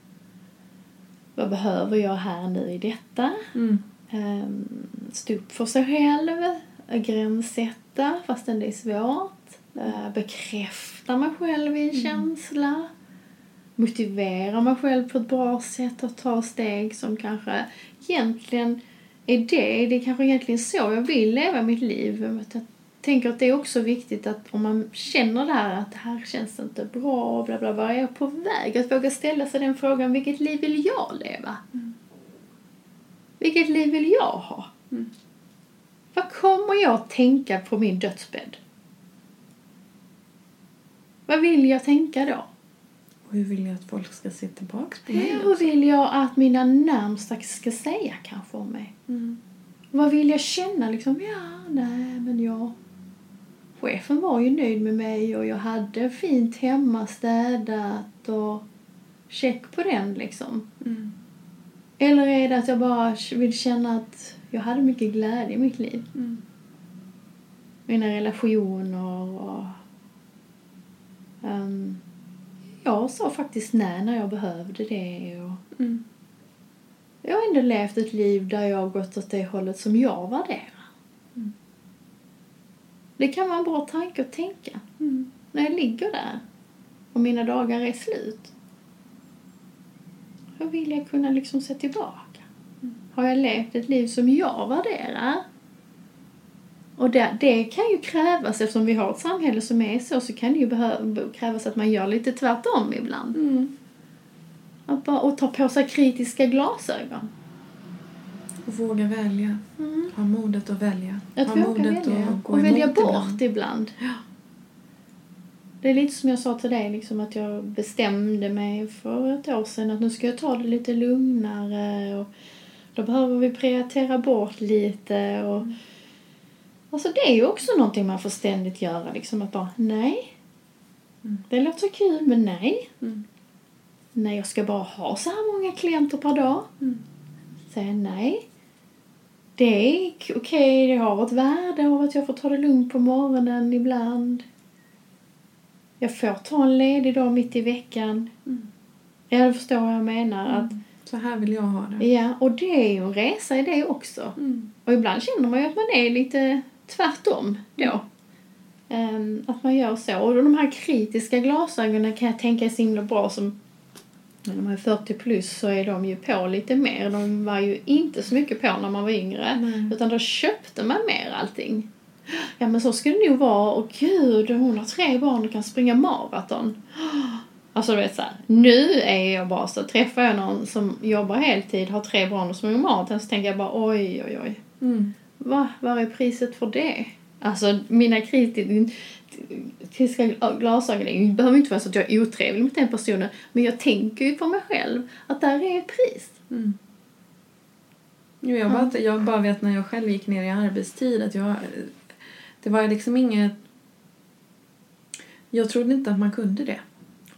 Vad behöver jag här nu i detta? Mm. um, stå upp för sig själv, gränssätta fastän det är svårt, uh, bekräfta mig själv i en Mm. känsla, motivera mig själv på ett bra sätt att ta steg som kanske egentligen är det, det är kanske egentligen så jag vill leva mitt liv. Jag tänker att det är också viktigt att om man känner det här att det här känns inte bra, bla bla, vad är jag på väg? Att våga ställa sig den frågan, vilket liv vill jag leva? Vilket liv vill jag ha? Mm. Vad kommer jag tänka på min dödsbädd? Vad vill jag tänka då? Och hur vill jag att folk ska se tillbaka på mig? Hur också? vill jag att mina närmsta ska säga kanske om mig? Mm. Vad vill jag känna liksom? Ja, nej, men jag... Chefen var ju nöjd med mig och jag hade fint hemma, städat och check på den liksom. Mm. Eller är det att jag bara vill känna att jag hade mycket glädje i mitt liv? Mm. Mina relationer och... Um, jag sa faktiskt nej när jag behövde det och Mm. jag har ändå levt ett liv där jag har gått åt det hållet som jag värderar. Mm. Det kan vara en bra tanke att tänka Mm. när jag ligger där och mina dagar är slut. Hur vill jag kunna liksom se tillbaka? Mm. Har jag levt ett liv som jag värderar? Och det, det kan ju krävas, eftersom vi har ett samhälle som är så, så kan det ju behöva, krävas att man gör lite tvärtom ibland. Mm. Att bara, och ta på sig kritiska glasögon. Och våga välja. Mm. Ha modet att välja. Att ha våga modet välja. att gå Och välja bort ibland. Det är lite som jag sa till dig, liksom, att jag bestämde mig för ett år sedan att nu ska jag ta det lite lugnare. Och då behöver vi prioritera bort lite. Och, Alltså det är ju också någonting man får ständigt göra. Liksom att bara, nej. Mm. Det låter kul, men nej. Mm. Nej, jag ska bara ha så här många klienter per dag. Mm. Säga nej. Det är okej, det har ett värde av att jag får ta det lugnt på morgonen ibland. Jag får ta en ledig dag mitt i veckan. Mm. Ja, du förstår vad jag menar. Att, Så här vill jag ha det. ja, och det är ju en resa i det också. Mm. Och ibland känner man ju att man är lite tvärtom då. Ehm, att man gör så. Och de här kritiska glasögonen kan jag tänka är så himla bra som när man är 40 plus så är de ju på lite mer. De var ju inte så mycket på när man var yngre. Nej. Utan då köpte man mer allting. Ja men så ska det nog vara. Och gud, hon har tre barn och kan springa maraton. Alltså du vet såhär, nu är jag bara så, träffar jag någon som jobbar heltid, har tre barn och springer maraton så tänker jag bara oj oj oj. Mm. Va? Vad är priset för det? Alltså mina kritiska glasögon det behöver inte vara så att jag är otrevlig mot den personen. Men jag tänker ju på mig själv att där är ett pris. Mm. Jo, jag, bara, jag bara vet när jag själv gick ner i arbetstid att jag... Det var liksom inget... Jag trodde inte att man kunde det.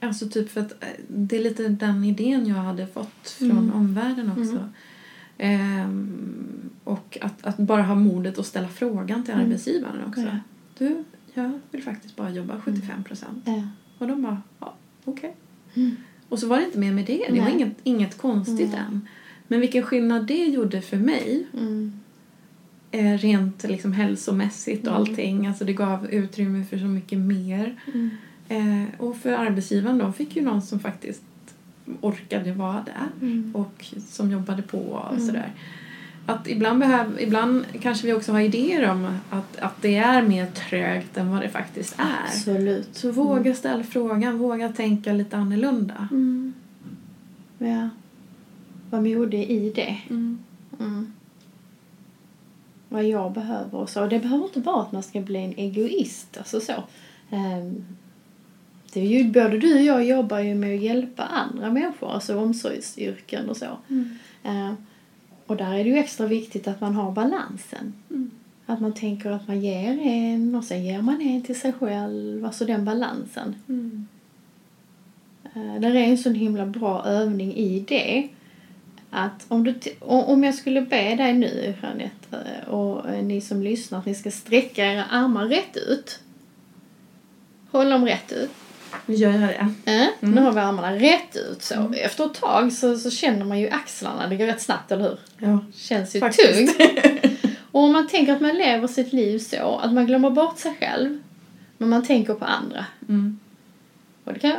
Alltså typ för att eh, det är lite den idén jag hade fått från mm. omvärlden också. Mm. Ehm, och att, att bara ha modet att ställa frågan till mm. arbetsgivaren också. Ja. Du, jag vill faktiskt bara jobba 75 mm. procent. Ja. Och de bara, ja, okej. Okay. Mm. Och så var det inte mer med det. Det Nej. var inget, inget konstigt än. Men vilken skillnad det gjorde för mig. Mm. Eh, rent liksom hälsomässigt och mm. allting. Alltså det gav utrymme för så mycket mer. Mm. Eh, och för arbetsgivaren de fick ju någon som faktiskt orkade vara där mm. och som jobbade på och mm. sådär. Att ibland, behöv, ibland kanske vi också har idéer om att, att det är mer trögt än vad det faktiskt är. Absolut. Så våga mm. ställa frågan, våga tänka lite annorlunda. Mm. Ja. Var modig i det. Mm. Mm. Vad jag behöver och så. Och det behöver inte vara att man ska bli en egoist. Alltså så. Um, det är ju, både du och jag jobbar ju med att hjälpa andra människor, alltså omsorgsyrken och så. Mm. Uh, och där är det ju extra viktigt att man har balansen. Mm. Att man tänker att man ger en och sen ger man en till sig själv, alltså den balansen. Mm. Uh, där är en sån himla bra övning i det. Att om, du om jag skulle be dig nu, Jeanette, och eh, ni som lyssnar, att ni ska sträcka era armar rätt ut. Håll dem rätt ut. Nu gör jag det. Mm. Nu har vi armarna rätt ut så. Mm. Efter ett tag så, så känner man ju axlarna, det går rätt snabbt, eller hur? Ja. Känns ju Faktiskt. tungt. och om man tänker att man lever sitt liv så, att man glömmer bort sig själv, men man tänker på andra. Mm. Och det kan,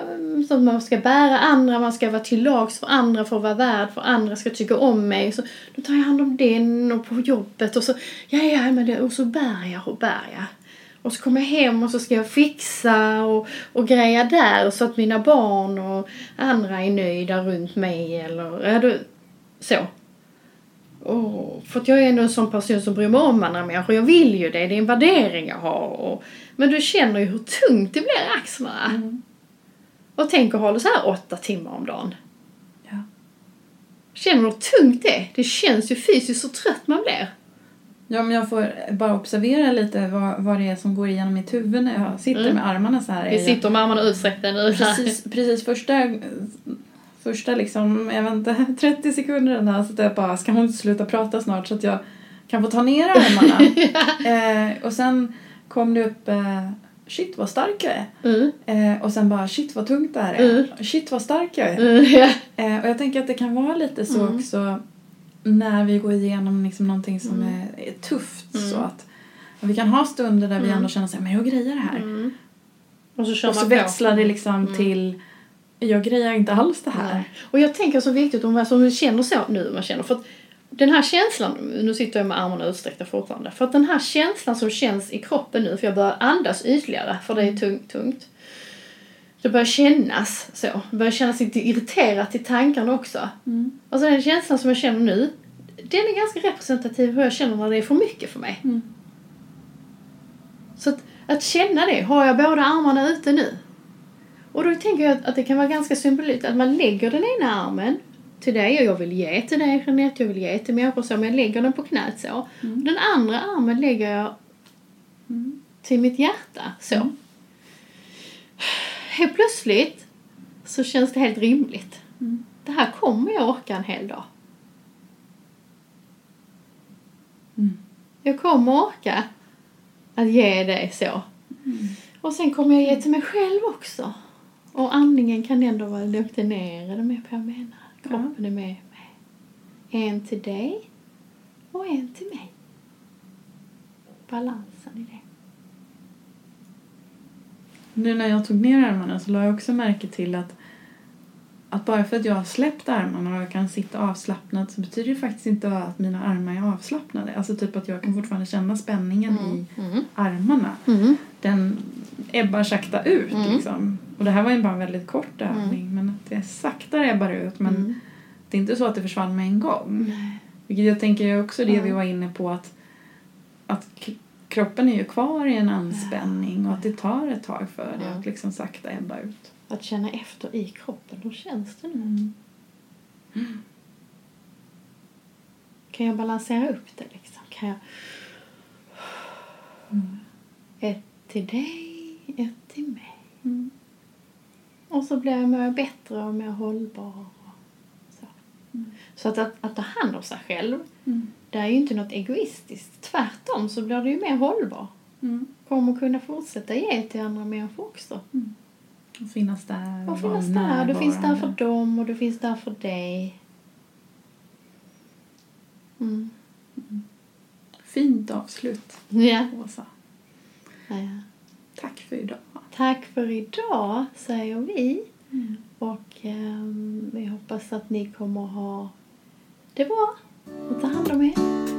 så att man ska bära andra, man ska vara till lags för andra för att vara värd för andra ska tycka om mig. Så då tar jag hand om den och på jobbet och så, ja, ja, men det, och så bär jag och bär jag. Och så kommer jag hem och så ska jag fixa och, och greja där så att mina barn och andra är nöjda runt mig eller, ja, då, så. Oh, för att jag är ändå en sån person som bryr mig om andra människor. Jag vill ju det, det är en värdering jag har. Och, men du känner ju hur tungt det blir i axlarna. Mm. Och tänk att hålla så här åtta timmar om dagen. Ja. Känner du hur tungt det är? Det känns ju fysiskt så trött man blir. Ja, men jag får bara observera lite vad, vad det är som går igenom mitt huvud när jag sitter mm. med armarna så här. Vi sitter med armarna utsträckta nu. Precis, precis första, första liksom, jag vet inte, 30 sekunderna så att jag bara, ska hon inte sluta prata snart så att jag kan få ta ner armarna. eh, och sen kom det upp eh, shit vad stark jag är. Mm. Eh, och sen bara shit vad tungt det här är. Mm. Shit vad stark jag är. Mm, yeah. eh, och jag tänker att det kan vara lite så mm. också när vi går igenom liksom någonting som mm. är, är, tufft så mm. att vi kan ha stunder där vi ändå känner så men jag grejar det här. Och så, och så växlar det liksom till jag grejar inte alls det här. Nej. Och jag tänker så viktigt om man som känner så nu, man känner för att den här känslan, nu sitter jag med armarna utsträckta fortfarande, för att den här känslan som känns i kroppen nu, för jag börjar andas ytligare, för det är tungt, tungt. Det börjar kännas så. Det börjar kännas lite irriterat i tankarna också. Mm. Alltså den känslan som jag känner nu, den är ganska representativ hur jag känner när det är för mycket för mig. Mm. Så att, att känna det, har jag båda armarna ute nu? Och då tänker jag att det kan vara ganska symboliskt att man lägger den ena armen till dig och jag vill ge till dig Jeanette, jag vill ge till människor så, men jag lägger den på knät så. Mm. Den andra armen lägger jag mm. till mitt hjärta så. Mm. Helt plötsligt så känns det helt rimligt. Mm. Det här kommer jag orka en hel dag. Mm. Jag kommer orka att ge dig så. Mm. Och sen kommer jag ge till mig själv också. Och andningen kan ändå vara lugnt ner, är du med på vad jag menar? Kroppen är med mig. En till dig och en till mig. Balansen i det. Nu när jag tog ner armarna så la jag också märke till att att bara för att jag har släppt armarna och jag kan sitta avslappnat så betyder det faktiskt inte att mina armar är avslappnade. Alltså typ att jag kan fortfarande känna spänningen mm. i mm. armarna. Mm. Den ebbar sakta ut mm. liksom. Och det här var ju bara en väldigt kort mm. övning men att det sakta ebbar ut men mm. det är inte så att det försvann med en gång. Vilket jag tänker också det vi var inne på att, att kroppen är ju kvar i en anspänning och att det tar ett tag för det att liksom sakta ebba ut. Att känna efter i kroppen. Hur känns det nu? Mm. Kan jag balansera upp det liksom? Kan jag... Ett till dig, ett till mig. Mm. Och så blir jag mer bättre och mer hållbar. Och så Mm. så att, att, att ta hand om sig själv, Mm. det är ju inte något egoistiskt. Tvärtom så blir det ju mer hållbar. Mm. Kommer kunna fortsätta ge till andra människor också. Och finnas där Och finnas där. Du finns där för dem och du finns där för dig. Mm. Fint avslut, Ja. Åsa. ja. Tack för idag. Tack för idag, säger vi. Mm. Och ehm, vi hoppas att ni kommer ha det bra och ta hand om er.